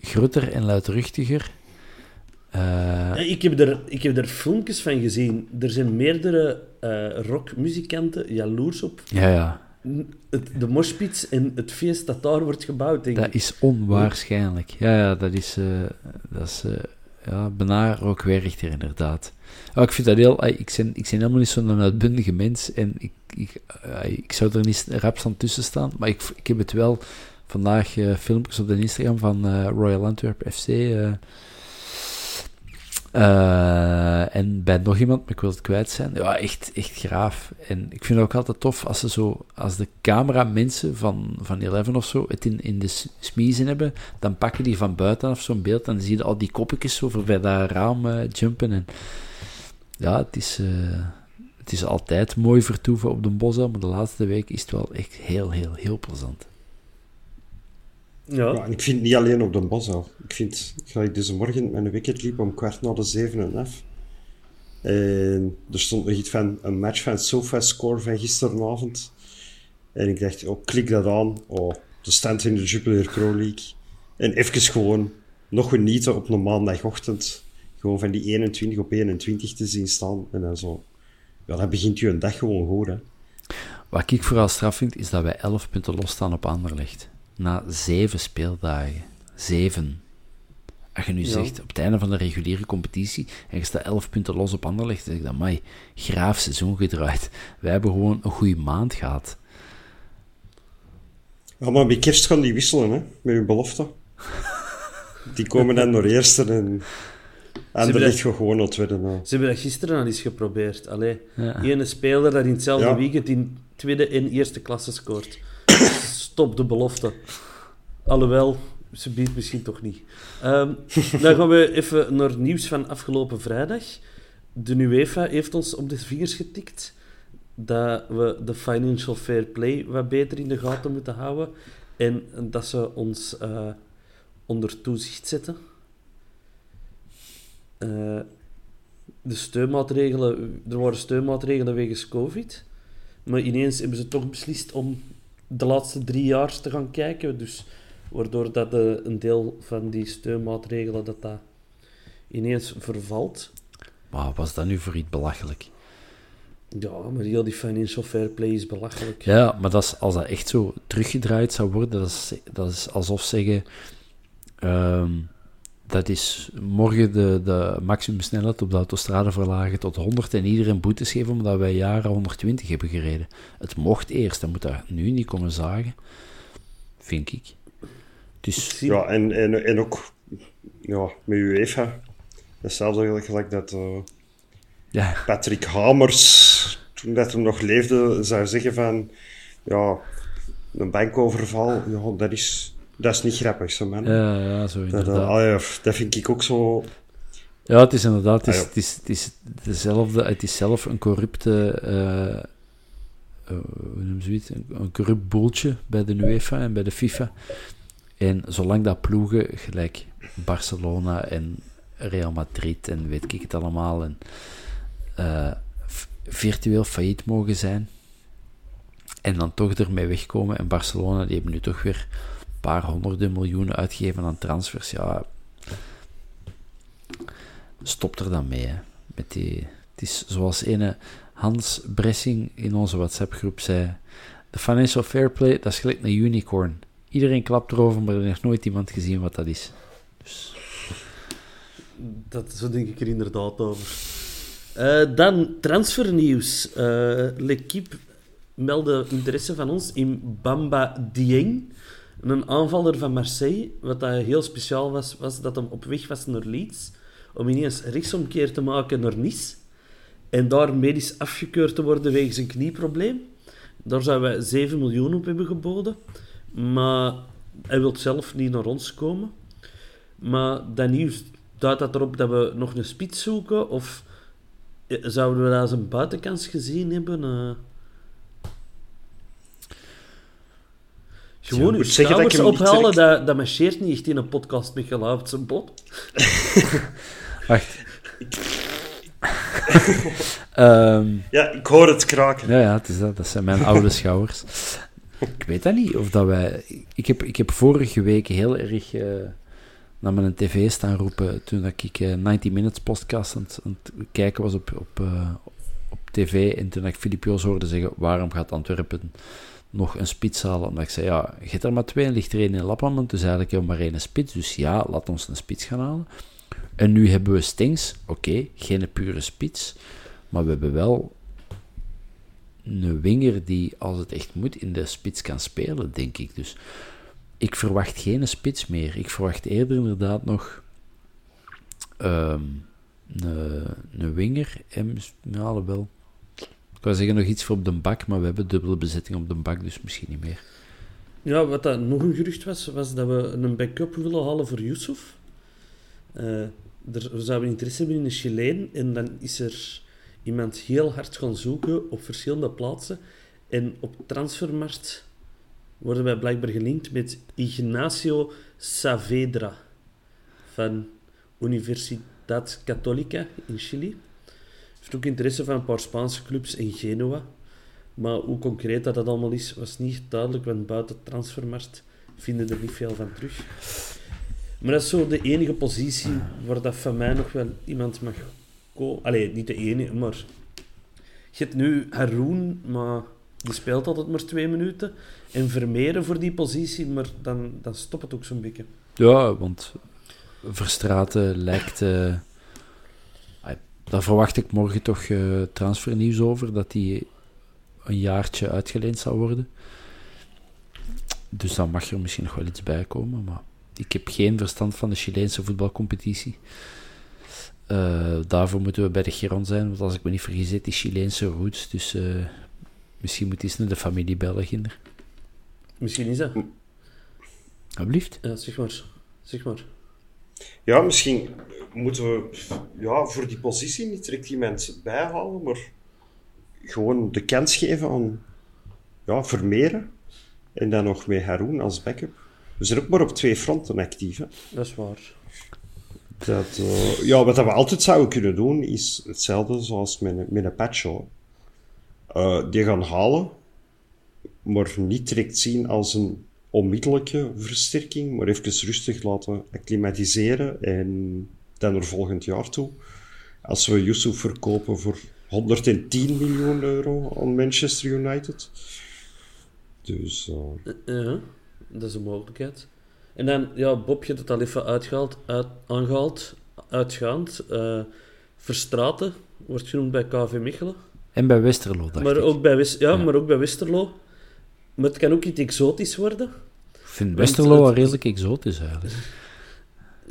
groter en luidruchtiger. Eh, Ik heb, er, ik heb er filmpjes van gezien. Er zijn meerdere eh, rockmuzikanten jaloers op. ja, ja, Het, de moshpits en het feest dat daar wordt gebouwd, denk dat ik. is onwaarschijnlijk. Ja, ja dat is, eh, dat is ja, bijna rockwerchter inderdaad. Ja, ik vind dat heel... Ik ben, ik ben helemaal niet zo'n uitbundige mens en ik, ik, ik zou er niet raps aan tussen staan, maar ik, ik heb het wel vandaag filmpjes op de Instagram van Royal Antwerp FC eh, en bij nog iemand, maar ik wil het kwijt zijn. Ja, echt, echt graaf. En ik vind het ook altijd tof als ze zo, als de cameramensen van, van Eleven of zo het in, in de smiezen hebben, dan pakken die van buitenaf zo'n beeld en dan zie je al die koppetjes zo voorbij dat raam eh, jumpen. En ja, het is, eh, het is altijd mooi vertoeven op de Bosuil, maar de laatste week is het wel echt heel, heel, heel plezant. Ja. Ja, en ik vind niet alleen op de bos al. Ik vind, ga ik deze morgen mijn wicket liep om kwart na de zeven en af. En er stond nog iets van een match van SofaScore van gisteravond. En ik dacht, oh, klik dat aan. Oh, de stand in de Jupiler Pro League. En even gewoon nog genieten op een maandagochtend. Gewoon van die 21 op 21 te zien staan. En dan zo. Ja, dan begint je een dag gewoon goed, hè. Wat ik vooral straf vind, is dat wij 11 punten losstaan op Anderlecht. Na zeven speeldagen. Zeven. Als je nu Ja. zegt, op het einde van de reguliere competitie, en je staat 11 punten los op Anderlecht, dan zeg ik dan, mai, graaf seizoen gedraaid. Wij hebben gewoon een goede maand gehad. Ja, maar bij kerst gaan die wisselen, hè, met hun belofte. Die komen dan naar eerste en... Er dat- ligt gewoon al tweede na. Ze hebben dat gisteren al eens geprobeerd. Allee, Ja. ene speler dat in hetzelfde Ja. weekend in tweede en eerste klasse scoort. Stop de belofte. Alhoewel, ze biedt misschien toch niet. Ehm, dan gaan we even naar nieuws van afgelopen vrijdag. De UEFA heeft ons op de vingers getikt dat we de financial fair play wat beter in de gaten moeten houden en dat ze ons eh, onder toezicht zetten. Eh, de steunmaatregelen, er waren steunmaatregelen wegens COVID, maar ineens hebben ze toch beslist om de laatste drie jaar te gaan kijken, dus waardoor dat de, een deel van die steunmaatregelen dat dat ineens vervalt. Maar was dat nu voor iets belachelijk? Ja, maar heel die financial fair play is belachelijk. Ja, maar dat is, als dat echt zo teruggedraaid zou worden, dat is, dat is alsof zeggen... ehm, dat is morgen de, de maximumsnelheid op de autostrade verlagen tot 100 en iedereen boetes geven omdat wij jaren 120 hebben gereden. Het mocht eerst, dan moet dat nu niet komen zagen. Vind ik. Dus Ja, en, en, en ook ja, met UEFA. Hetzelfde eigenlijk gelijk dat eh, ja, Patrick Hamers, toen dat hem nog leefde, zou zeggen van... Ja, een bankoverval, ja, dat is, dat is niet grappig, zo man. ja, ja, zo inderdaad. dat vind ik ook zo... Ja, het is inderdaad, het is, Ah, het is, het is dezelfde, het is zelf een corrupte, eh, eh, hoe noem je zoiets, een, een corrupt boeltje bij de UEFA en bij de FIFA. En zolang dat ploegen, gelijk Barcelona en Real Madrid en weet ik het allemaal, en eh, virtueel failliet mogen zijn, en dan toch ermee wegkomen, en Barcelona, die hebben nu toch weer paar honderden miljoenen uitgegeven aan transfers, ja, stop er dan mee. Hè. Met die, het is zoals ene Hans Bressing in onze WhatsApp-groep zei: De financial fair play, dat is een unicorn. Iedereen klapt erover, maar er heeft nooit iemand gezien wat dat is. Dus, Dat, zo denk ik er inderdaad over. Eh, dan transfernieuws. Eh L'Equipe meldde interesse van ons in Bamba Dieng, een aanvaller van Marseille. Wat dat heel speciaal was, was dat hij op weg was naar Leeds om ineens rechtsomkeer te maken naar Nice. En daar medisch afgekeurd te worden wegens een knieprobleem. Daar zouden wij 7 miljoen op hebben geboden. Maar hij wil zelf niet naar ons komen. Maar dat nieuws duidt dat erop dat we nog een spits zoeken? Of eh, zouden we dat als een buitenkans gezien hebben? eh? Gewoon ik uw schouders ophalen, dat, dat marcheert niet echt in een podcast met geluid, bot. wacht. Ehm, Ja, ik hoor het kraken. ja, ja, het is dat. Dat zijn mijn oude schouwers. Ik weet dat niet. Of dat wij... ik, heb, ik heb vorige week heel erg eh, naar mijn tv staan roepen toen dat ik eh 90 Minutes podcast aan het, aan het kijken was op, op, eh, op tv. En toen ik Filip Joos hoorde zeggen, waarom gaat Antwerpen nog een spits halen? Omdat ik zei, ja, je hebt er maar twee en ligt er één in Lapland. Dus eigenlijk hebben maar één spits. Dus ja, laat ons een spits gaan halen. En nu hebben we Stings. Oké, geen pure spits. Maar we hebben wel een winger die, als het echt moet, in de spits kan spelen, denk ik. Dus ik verwacht geen spits meer. Ik verwacht eerder inderdaad nog ehm, een, winger. En, ja, alhoewel. Ik wou zeggen nog iets voor op de bak, maar we hebben dubbele bezetting op de bak, dus misschien niet meer. Ja, wat dat nog een gerucht was, was dat we een backup willen halen voor Yusuf. Eh, er zouden interesse hebben in een Chileen en dan is er iemand heel hard gaan zoeken op verschillende plaatsen. En op transfermarkt worden wij blijkbaar gelinkt met Ignacio Saavedra van Universidad Católica in Chili. Heeft ook interesse van een paar Spaanse clubs in Genoa. Maar hoe concreet dat, dat allemaal is, was niet duidelijk, want buiten transfermarkt vinden er niet veel van terug. Maar dat is zo de enige positie waar dat van mij nog wel iemand mag komen. Allee, niet de enige, maar... Je hebt nu Haroon, maar die speelt altijd maar twee minuten. En Vermeeren voor die positie, maar dan, dan stopt het ook zo'n beetje. Ja, want Verstraten lijkt... eh, daar verwacht ik morgen toch eh, transfernieuws over, dat die een jaartje uitgeleend zal worden. Dus dan mag er misschien nog wel iets bij komen, maar ik heb geen verstand van de Chileense voetbalcompetitie. Eh, daarvoor moeten we bij de Giron zijn, want als ik me niet vergis, heeft die Chileense roots, dus eh, misschien moet eens naar de familie België. Misschien is dat. Alsjeblieft. Ja, zeg maar. Zeg maar. Ja, misschien moeten we ja, voor die positie niet direct iemand bijhalen, maar gewoon de kans geven aan ja, Vermeeren. En dan nog met Haroon als backup. We zijn ook maar op twee fronten actief. Hè. Dat is waar. Dat, eh, ja, wat we altijd zouden kunnen doen, is hetzelfde zoals met, een- met een patcho. Eh, die gaan halen, maar niet direct zien als een onmiddellijke versterking, maar even rustig laten acclimatiseren en dan er volgend jaar toe als we Yusuf verkopen voor 110 miljoen euro aan Manchester United. Dus uh... ja, dat is een mogelijkheid. En dan, ja, Bob, je hebt het al even uitgehaald, uit, aangehaald, uitgaand. Uh, Verstraten wordt genoemd bij KV Mechelen. En bij Westerlo, dacht maar ik. Ook bij West, ja, ja, maar ook bij Westerlo. Maar het kan ook iets exotisch worden. Ik vind Westerlo wel redelijk exotisch, eigenlijk.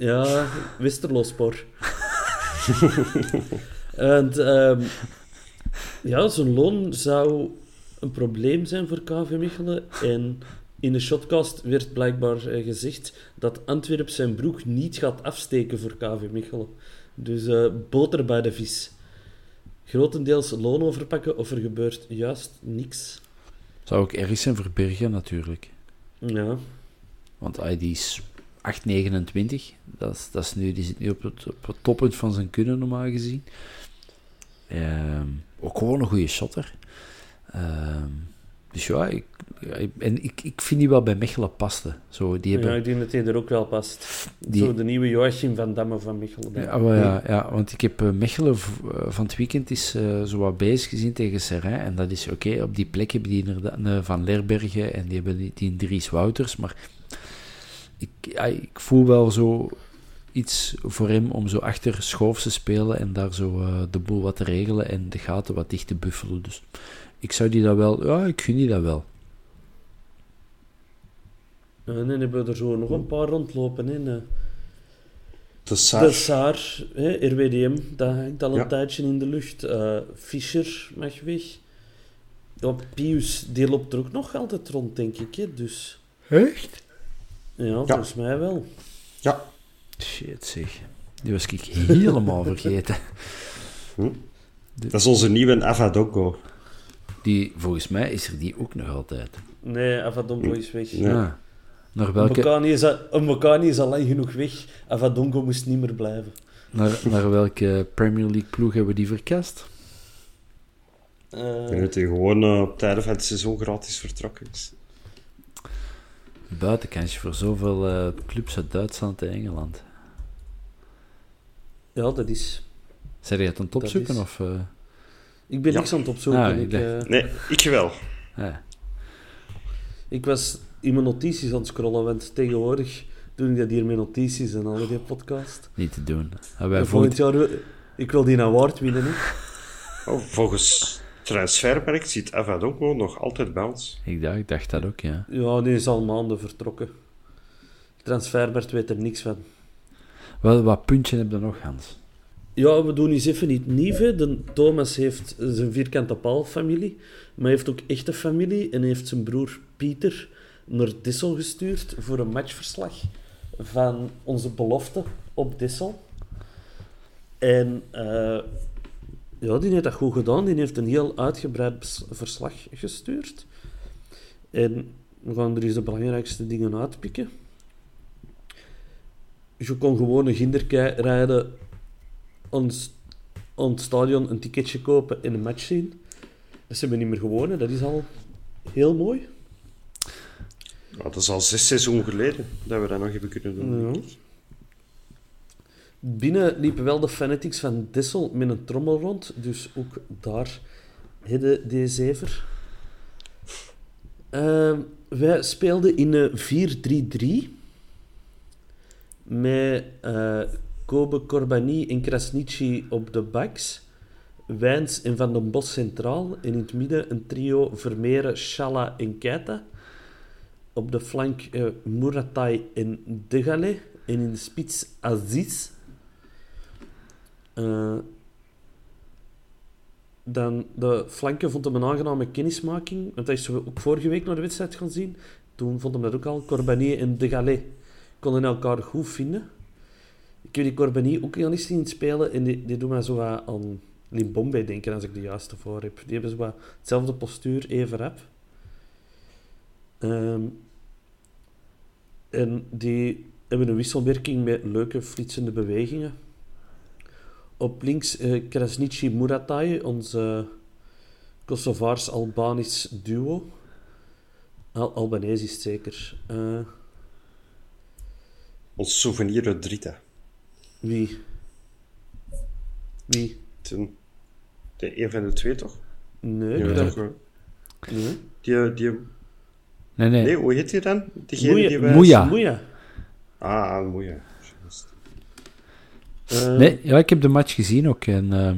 Ja, Westerlo-spoor. en um, ja, zo'n loon zou een probleem zijn voor KV Mechelen. En in de shotcast werd blijkbaar gezegd dat Antwerp zijn broek niet gaat afsteken voor KV Mechelen. Dus uh, boter bij de vis. Grotendeels loon overpakken of er gebeurt juist niks. Zou ook erg zijn voor Bergen natuurlijk. Ja. Want is 8,29. Dat is, dat is nu, die zit nu op het, op het toppunt van zijn kunnen, normaal gezien. Uh, ook gewoon een goede shotter. Uh, dus ja, ik, en ik, ik vind die wel bij Mechelen paste. Zo, die hebben... Ja, ik denk dat hij er ook wel past. Die... Zo de nieuwe Joachim van Damme van Mechelen. Ja, maar ja, ja, want ik heb Mechelen van het weekend is uh, zo wat bezig gezien tegen Serrain. En dat is oké, okay, op die plek hebben die inderdaad Van Lerbergen en die hebben die, die Dries Wouters. Maar ik, ja, ik voel wel zo iets voor hem om zo achter schoof te spelen en daar zo uh, de boel wat te regelen en de gaten wat dicht te buffelen. Dus ik zou die dat wel, ja, ik vind die dat wel. En dan hebben we er zo nog een paar rondlopen. Hè. De Saar. De Saar, hè, RWDM, dat hangt al een ja. tijdje in de lucht. Uh, Fischer mag weg. Ja, Pius, die loopt er ook nog altijd rond, denk ik. Hè, dus. Echt? Ja, ja, volgens mij wel. Ja. Shit zeg. Die was ik helemaal vergeten. Hm? Dat is onze nieuwe Avadongo. Die, volgens mij is er die ook nog altijd. Nee, Avadongo is weg. Ja. ja. Naar welke... Mbokani is, al, is al lang genoeg weg. Avadongo moest niet meer blijven. Naar, naar welke Premier League ploeg hebben we die verkast? Uh... Ik denk dat hij gewoon uh, op het einde van het seizoen gratis vertrokken is. Buitenkansje voor zoveel uh, clubs uit Duitsland en Engeland. Ja, dat is... Zijn je het aan het opzoeken? Of, uh... Ik ben ja. niks aan het opzoeken. Ah, ik, uh... Nee, ik wel. Ja. Ik was in mijn notities aan het scrollen, want tegenwoordig doe ik dat hier met notities en al die podcast. Niet te doen. Wij volgend jaar... Ik wil die award winnen, hè. Oh, volgens Transfermarkt zit Avadongo nog altijd bij ons. Ik dacht, ik dacht dat ook, ja. Ja, die is al maanden vertrokken. Transfermarkt weet er niks van. Wel, wat puntje heb je nog, Hans? Ja, we doen eens even niet nieuw. De Thomas heeft zijn vierkante paalfamilie, maar heeft ook echte familie en heeft zijn broer Pieter naar Dissel gestuurd voor een matchverslag van onze belofte op Dissel. En uh, ja, die heeft dat goed gedaan. Die heeft een heel uitgebreid verslag gestuurd. En we gaan er eens de belangrijkste dingen uitpikken. Je kon gewoon een ginder rijden aan, aan het stadion, een ticketje kopen en een match zien. Dat hebben we niet meer gewonnen. Dat is al heel mooi. Ja, dat is al zes seizoenen geleden dat we dat nog hebben kunnen doen. Ja. Binnen liepen wel de fanatics van Dessel met een trommel rond, dus ook daar hadden die zever. Uh, wij speelden in een 4-3-3 met uh, Kobe Corbani en Krasnici op de backs, Wijns en Van den Bos centraal en in het midden een trio Vermeeren, Shala en Keita. Op de flank uh, Muratai en Degale en in de spits Aziz. Uh, dan de flanken vond hem een aangename kennismaking, want hij is ook vorige week naar de wedstrijd gaan zien. Toen vond hem dat ook al. Corbanier en De Gallet konden elkaar goed vinden. Ik heb die Corbanier ook al eens zien spelen en die, doen mij zo aan Limbombe denken als ik de juiste voor heb. Die hebben zo wat hetzelfde postuur, even rap. Um, en die hebben een wisselwerking met leuke flitsende bewegingen. Op links uh, Krasnici Muratai, onze Kosovaars-Albanisch duo. Al Albanese is het zeker. Uh, Ons souvenir Drita. Wie? Wie? Ten, de een van de twee, toch? Nee, Ja, toch, eh, nee. die, die, Nee, nee. nee, hoe heet die dan? Diegene Moeja. die wij... Moeja. Ah, Moeja. Eh, Nee, ja, ik heb de match gezien ook. En, ehm,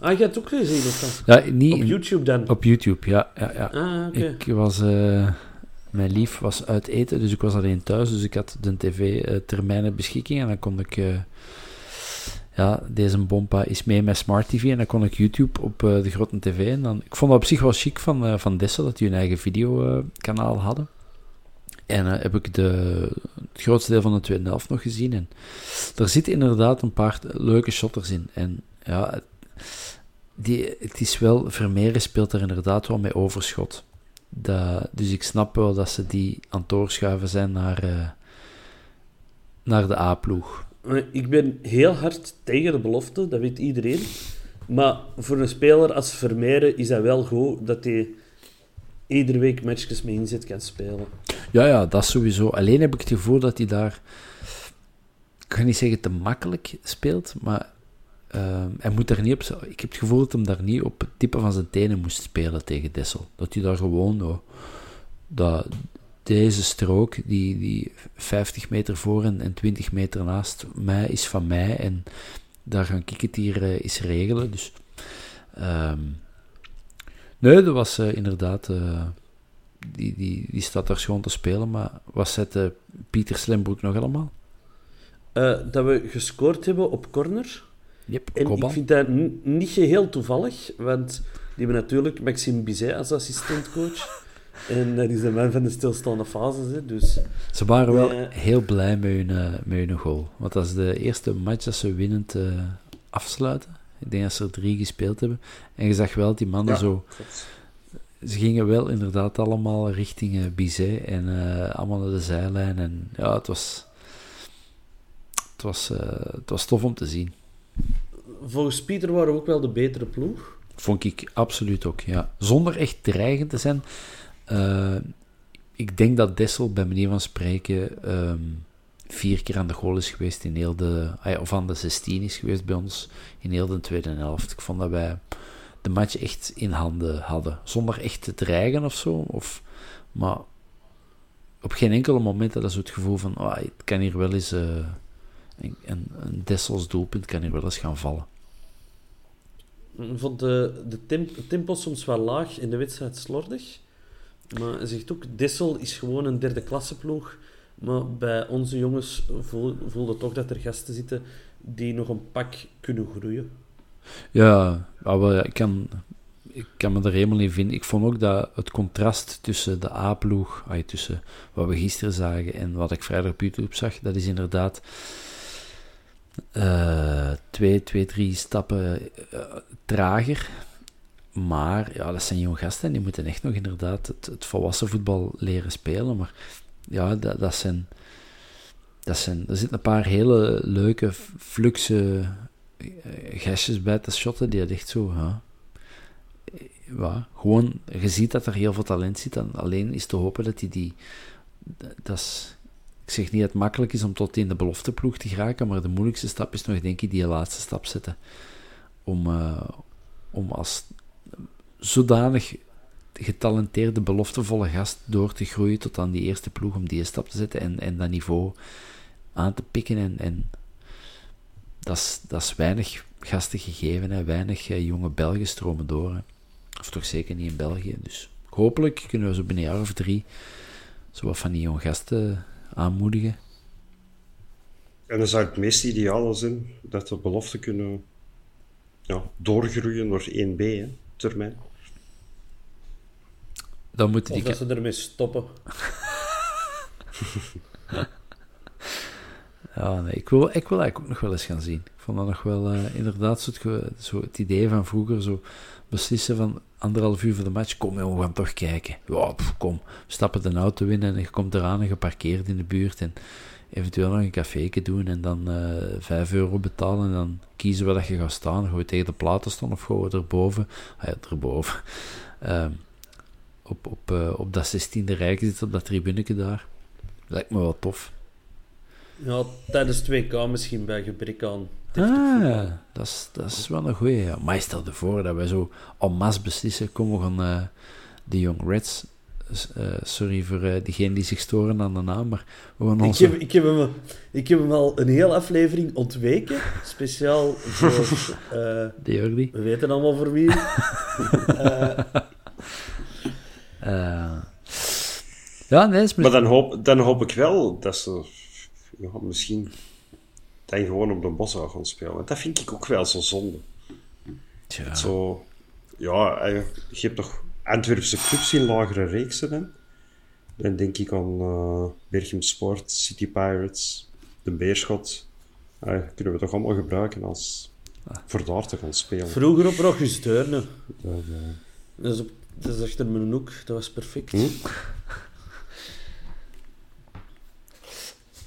Ah, je hebt het ook gezien, of wat? ja, niet Op YouTube dan? op YouTube, ja. ja, ja. Ah. Ik was... eh, mijn lief was uit eten, dus ik was alleen thuis. Dus ik had de tv-termijnen beschikking. En dan kon ik... eh, ja, deze bompa is mee met Smart TV. En dan kon ik YouTube op eh, de grote tv. En dan, ik vond dat op zich wel chic van, eh, van Dessel, dat die hun eigen videokanaal hadden. En eh, heb ik de, het grootste deel van de tweede helft nog gezien. En er zitten inderdaad een paar leuke shotters in. En ja, die, het is wel... Vermeeren speelt er inderdaad wel mee overschot. Dus ik snap wel dat ze die aan het doorschuiven zijn naar, eh, naar de A-ploeg. Ik ben heel hard tegen de belofte, dat weet iedereen. Maar voor een speler als Vermeeren is dat wel goed dat hij iedere week matchjes met inzet kan spelen. Ja, ja, dat sowieso. Alleen heb ik het gevoel dat hij daar... Ik ga niet zeggen te makkelijk speelt, maar ehm, hij moet er niet op... Ik heb het gevoel dat hij daar niet op het tippen van zijn tenen moest spelen tegen Dessel. Dat hij daar gewoon... oh, dat, deze strook, die, die 50 meter voor en, en 20 meter naast mij, is van mij. En daar ga ik het hier eens regelen. Dus... ehm, nee, dat was eh, inderdaad... eh, die, die, die staat daar schoon te spelen, maar wat zet eh, Pieter Slimbroek nog allemaal? Eh, dat we gescoord hebben op corner. Yep, En ik vind dat niet geheel toevallig, want die hebben natuurlijk Maxime Bizet als assistentcoach. en dat is de man van de stilstaande fases, hè, dus... Ze waren wel heel blij met hun, eh, met hun goal. Want dat is de eerste match dat ze winnend eh, afsluiten. Ik denk dat ze er drie gespeeld hebben. En je zag wel dat die mannen Ja, zo... klopt. Ze gingen wel inderdaad allemaal richting eh, Bizet en eh, allemaal naar de zijlijn. En ja, het was... Het was, eh, het was tof om te zien. Volgens Pieter waren we ook wel de betere ploeg. Vond ik absoluut ook, ja. Zonder echt dreigend te zijn. Ik denk dat Dessel, bij manier van spreken, ehm, vier keer aan de goal is geweest in heel de... ah Of aan de 16 is geweest bij ons in heel de tweede helft. Ik vond dat wij de match echt in handen hadden. Zonder echt te dreigen of zo. Of, maar op geen enkel moment had je zo het gevoel van... ah, het kan hier wel eens... eh, een, een, Dessels doelpunt kan hier wel eens gaan vallen. Vond de, de tempo soms wel laag in de wedstrijd slordig. Maar hij zegt ook, Dessel is gewoon een derde klasse ploeg. Maar bij onze jongens voel, voelde toch dat er gasten zitten die nog een pak kunnen groeien. Ja, maar ja, ik, kan, ik kan me er helemaal in vinden. Ik vond ook dat het contrast tussen de A-ploeg, ah, tussen wat we gisteren zagen en wat ik vrijdag op YouTube zag, dat is inderdaad eh, twee, twee, drie stappen eh, trager. Maar ja, dat zijn jonge gasten en die moeten echt nog inderdaad het, het volwassen voetbal leren spelen. Maar ja, dat, dat zijn... Dat zijn, er zitten een paar hele leuke, fluxe gestjes bij te shotten die het echt zo, gewoon, je ziet dat er heel veel talent zit. En alleen is te hopen dat hij die. Dat is, ik zeg niet dat het makkelijk is om tot in de belofteploeg te geraken, maar de moeilijkste stap is nog, denk ik, die laatste stap zetten. Om, eh, om als zodanig getalenteerde, beloftevolle gast door te groeien tot aan die eerste ploeg, om die stap te zetten en, en dat niveau aan te pikken. En, en dat is, dat is weinig gasten gegeven, hè. weinig eh, jonge Belgen stromen door. Hè. Of toch zeker niet in België. Dus hopelijk kunnen we zo binnen een jaar of drie zo wat van die jonge gasten aanmoedigen. En dan zou het meest ideale zijn dat de beloften kunnen ja, doorgroeien naar 1B, hè, termijn. Dan moeten Of die... dat ze ermee stoppen. Ja, nee, ik, wil, ik wil eigenlijk ook nog wel eens gaan zien. Ik vond dat nog wel eh, inderdaad zo het, zo het idee van vroeger, zo beslissen van anderhalf uur voor de match, kom jongen, we gaan toch kijken. Ja, kom, we stappen de auto in en je komt eraan en geparkeerd in de buurt en eventueel nog een caféke doen en dan eh 5 euro betalen en dan kiezen we dat je gaat staan. Gaan we tegen de platen staan of gaan we erboven? Ah ja, erboven. Ehm, op, op, eh, op dat 16e rijk zit, op dat tribuneke daar. Lijkt me wel tof. Ja, tijdens 2K misschien bij gebrek aan Ah, dat is, dat is wel een goeie. Ja. Maar stel je voor dat wij zo en masse beslissen, komen we gaan eh, de Young Reds... eh, sorry voor uh, diegenen die zich storen aan de naam, maar we gaan Ik onze... heb, ik, heb hem, ik heb hem al een hele aflevering ontweken. Speciaal voor... eh, De Jordi. we weten allemaal voor wie. Eh, Eh, ja, nee, is Maar dan hoop, dan hoop ik wel dat ze ja, misschien dan gewoon op de bos zou gaan spelen. Want dat vind ik ook wel zo zonde. Tja. Zo, ja, eh, je hebt toch Antwerpse clubs in lagere reeksen. Hè? Dan denk ik aan eh Berchem Sport, City Pirates, de Beerschot. Eh, kunnen we toch allemaal gebruiken als voor daar te gaan spelen. vroeger op Rochus Deurne. Dat, eh, Dat is, op, dat is achter mijn hoek. Dat was perfect. Hm?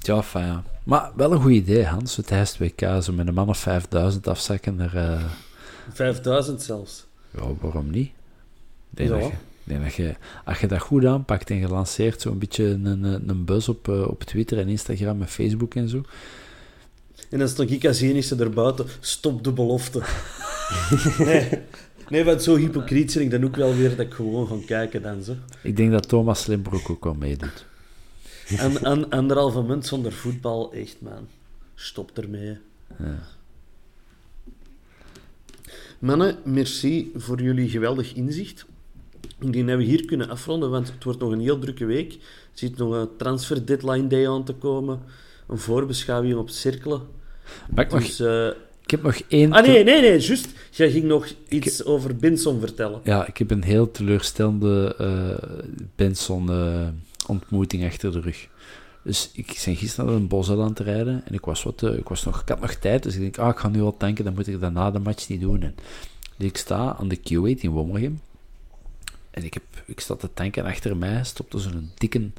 Ja, fijn, ja. Maar wel een goed idee, Hans. Het het WK zo met een man of 5000 afzakken naar... eh, 5000 zelfs. Ja, waarom niet? Denk Ja. dat je, denk dat je, als je dat goed aanpakt en je lanceert zo'n beetje een, een, een buzz op, eh, op Twitter en Instagram en Facebook en zo. En dan stond ik als enige erbuiten. Stop de belofte. nee, nee, want zo hypocriet ben ik dan ook wel weer dat ik gewoon ga kijken dan. Zo. Ik denk dat Thomas Slimbroek ook wel meedoet. En, en anderhalve munt zonder voetbal, echt man. Stop ermee. Mannen, merci voor jullie geweldig inzicht. Die hebben we hier kunnen afronden, want het wordt nog een heel drukke week. Er zit nog een transfer deadline day aan te komen. Een voorbeschouwing op cirkelen. Maar ik, mag, Dus, eh, ik heb nog één... Ah nee, nee, nee, juist. Jij ging nog iets over Binson vertellen. Ja, ik heb een heel teleurstellende eh Benson-ontmoeting achter de rug. Dus ik ben gisteren naar een bos aan het rijden en ik, was wat, eh, ik, was nog, ik had nog tijd, dus ik denk, ah, ik ga nu al tanken, dan moet ik dat na de match niet doen. En, dus ik sta aan de Q8 in Wommergem en ik, heb, ik sta te tanken en achter mij stopte zo'n dikke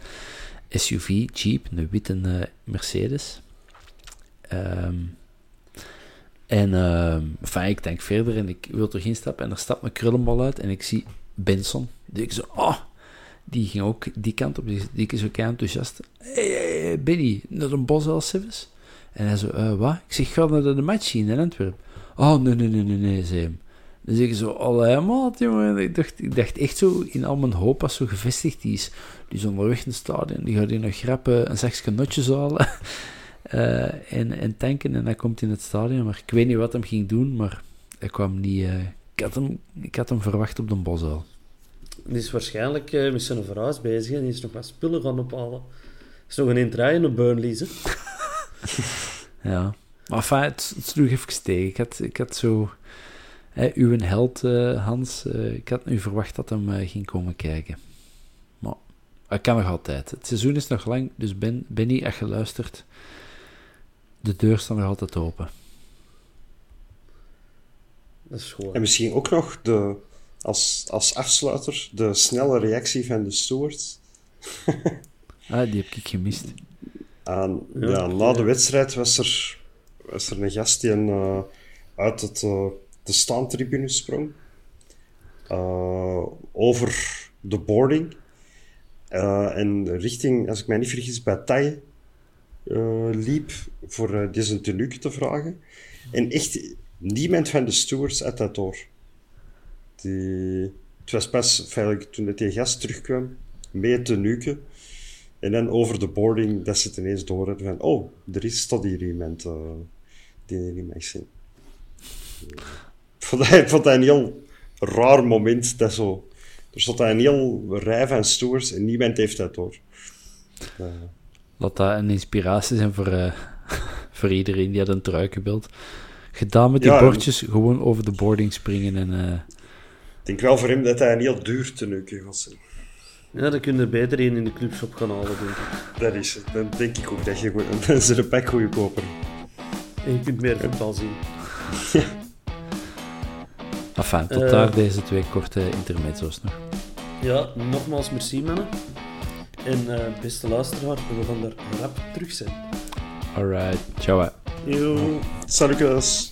SUV, Jeep, een witte eh, Mercedes. Ehm, en ehm enfin, ik denk verder en ik wil er instappen en er stapt een krullenbal uit en ik zie Benson. Dus ik zo, oh, die ging ook die kant op, die, die is ook kei enthousiast. Hey, hey, Benny, naar een bos als Civis? En hij zo, eh, wat? Ik zeg, ga naar de match in Antwerpen. Oh, nee, nee, nee, nee, nee, zei hem. Dan zeg ik zo, allee, maat, jongen. Ik dacht, ik dacht echt zo, in al mijn hoop als zo gevestigd die is. Die is onderweg in het stadion, die gaat in een grappen een zakje notjes halen. eh, en, en tanken, en hij komt in het stadion. Maar ik weet niet wat hem ging doen, maar hij kwam niet... eh, ik, had hem, ik had hem verwacht op de bosuil. Die is waarschijnlijk eh, met zijn verhuis bezig en die is nog wat spullen gaan ophalen. is nog een intraaien op Burnley's, hè. Ja. Maar enfin, het, het sloeg even tegen. Ik had, ik had zo... Hè, uw held, eh, Hans, eh, ik had nu verwacht dat hem ging komen kijken. Maar hij kan nog altijd. Het seizoen is nog lang, dus ben, Benny, als je luistert, de deur staat nog altijd open. Dat is gewoon... En misschien ook nog de, als, als afsluiter de snelle reactie van de stewards. Ah, die heb ik gemist. Aan, ja, na de wedstrijd was er, was er een gast die een, eh, uit het, eh, de staantribune sprong. Eh, over de boarding. Eh, en richting, als ik mij niet vergis, bij eh, liep voor uh, deze tenuke te vragen. En echt niemand van de stewards had dat door. Die, het was pas feitelijk toen die gast terugkwam met tenuke. En dan over de boarding dat ze het ineens door hadden van oh, er is tot hier iemand uh, die er niet mag zijn. Ik vond, dat, ik vond dat een heel raar moment. Dat zo, er stond een heel rij van stewards en niemand heeft dat door. Uh, Laat dat een inspiratie zijn voor, uh, voor iedereen die had een truikenbeeld. Gedaan met die ja, bordjes, gewoon over de boarding springen en... Ik denk wel voor hem dat hij een heel duur tenuke gaat zijn. Ja, dan kun je beter een in de clubshop gaan halen, denk ik. Dat is het. Dan denk ik ook dat je dan is er een pak goedkoper. En je kunt meer voetbal zien. Enfin, tot uh, daar deze twee korte intermezzo's nog. Ja, nogmaals merci mannen. En uh, beste luisteraar, we gaan er rap terug zijn. Alright, ciao. Yo, saludos.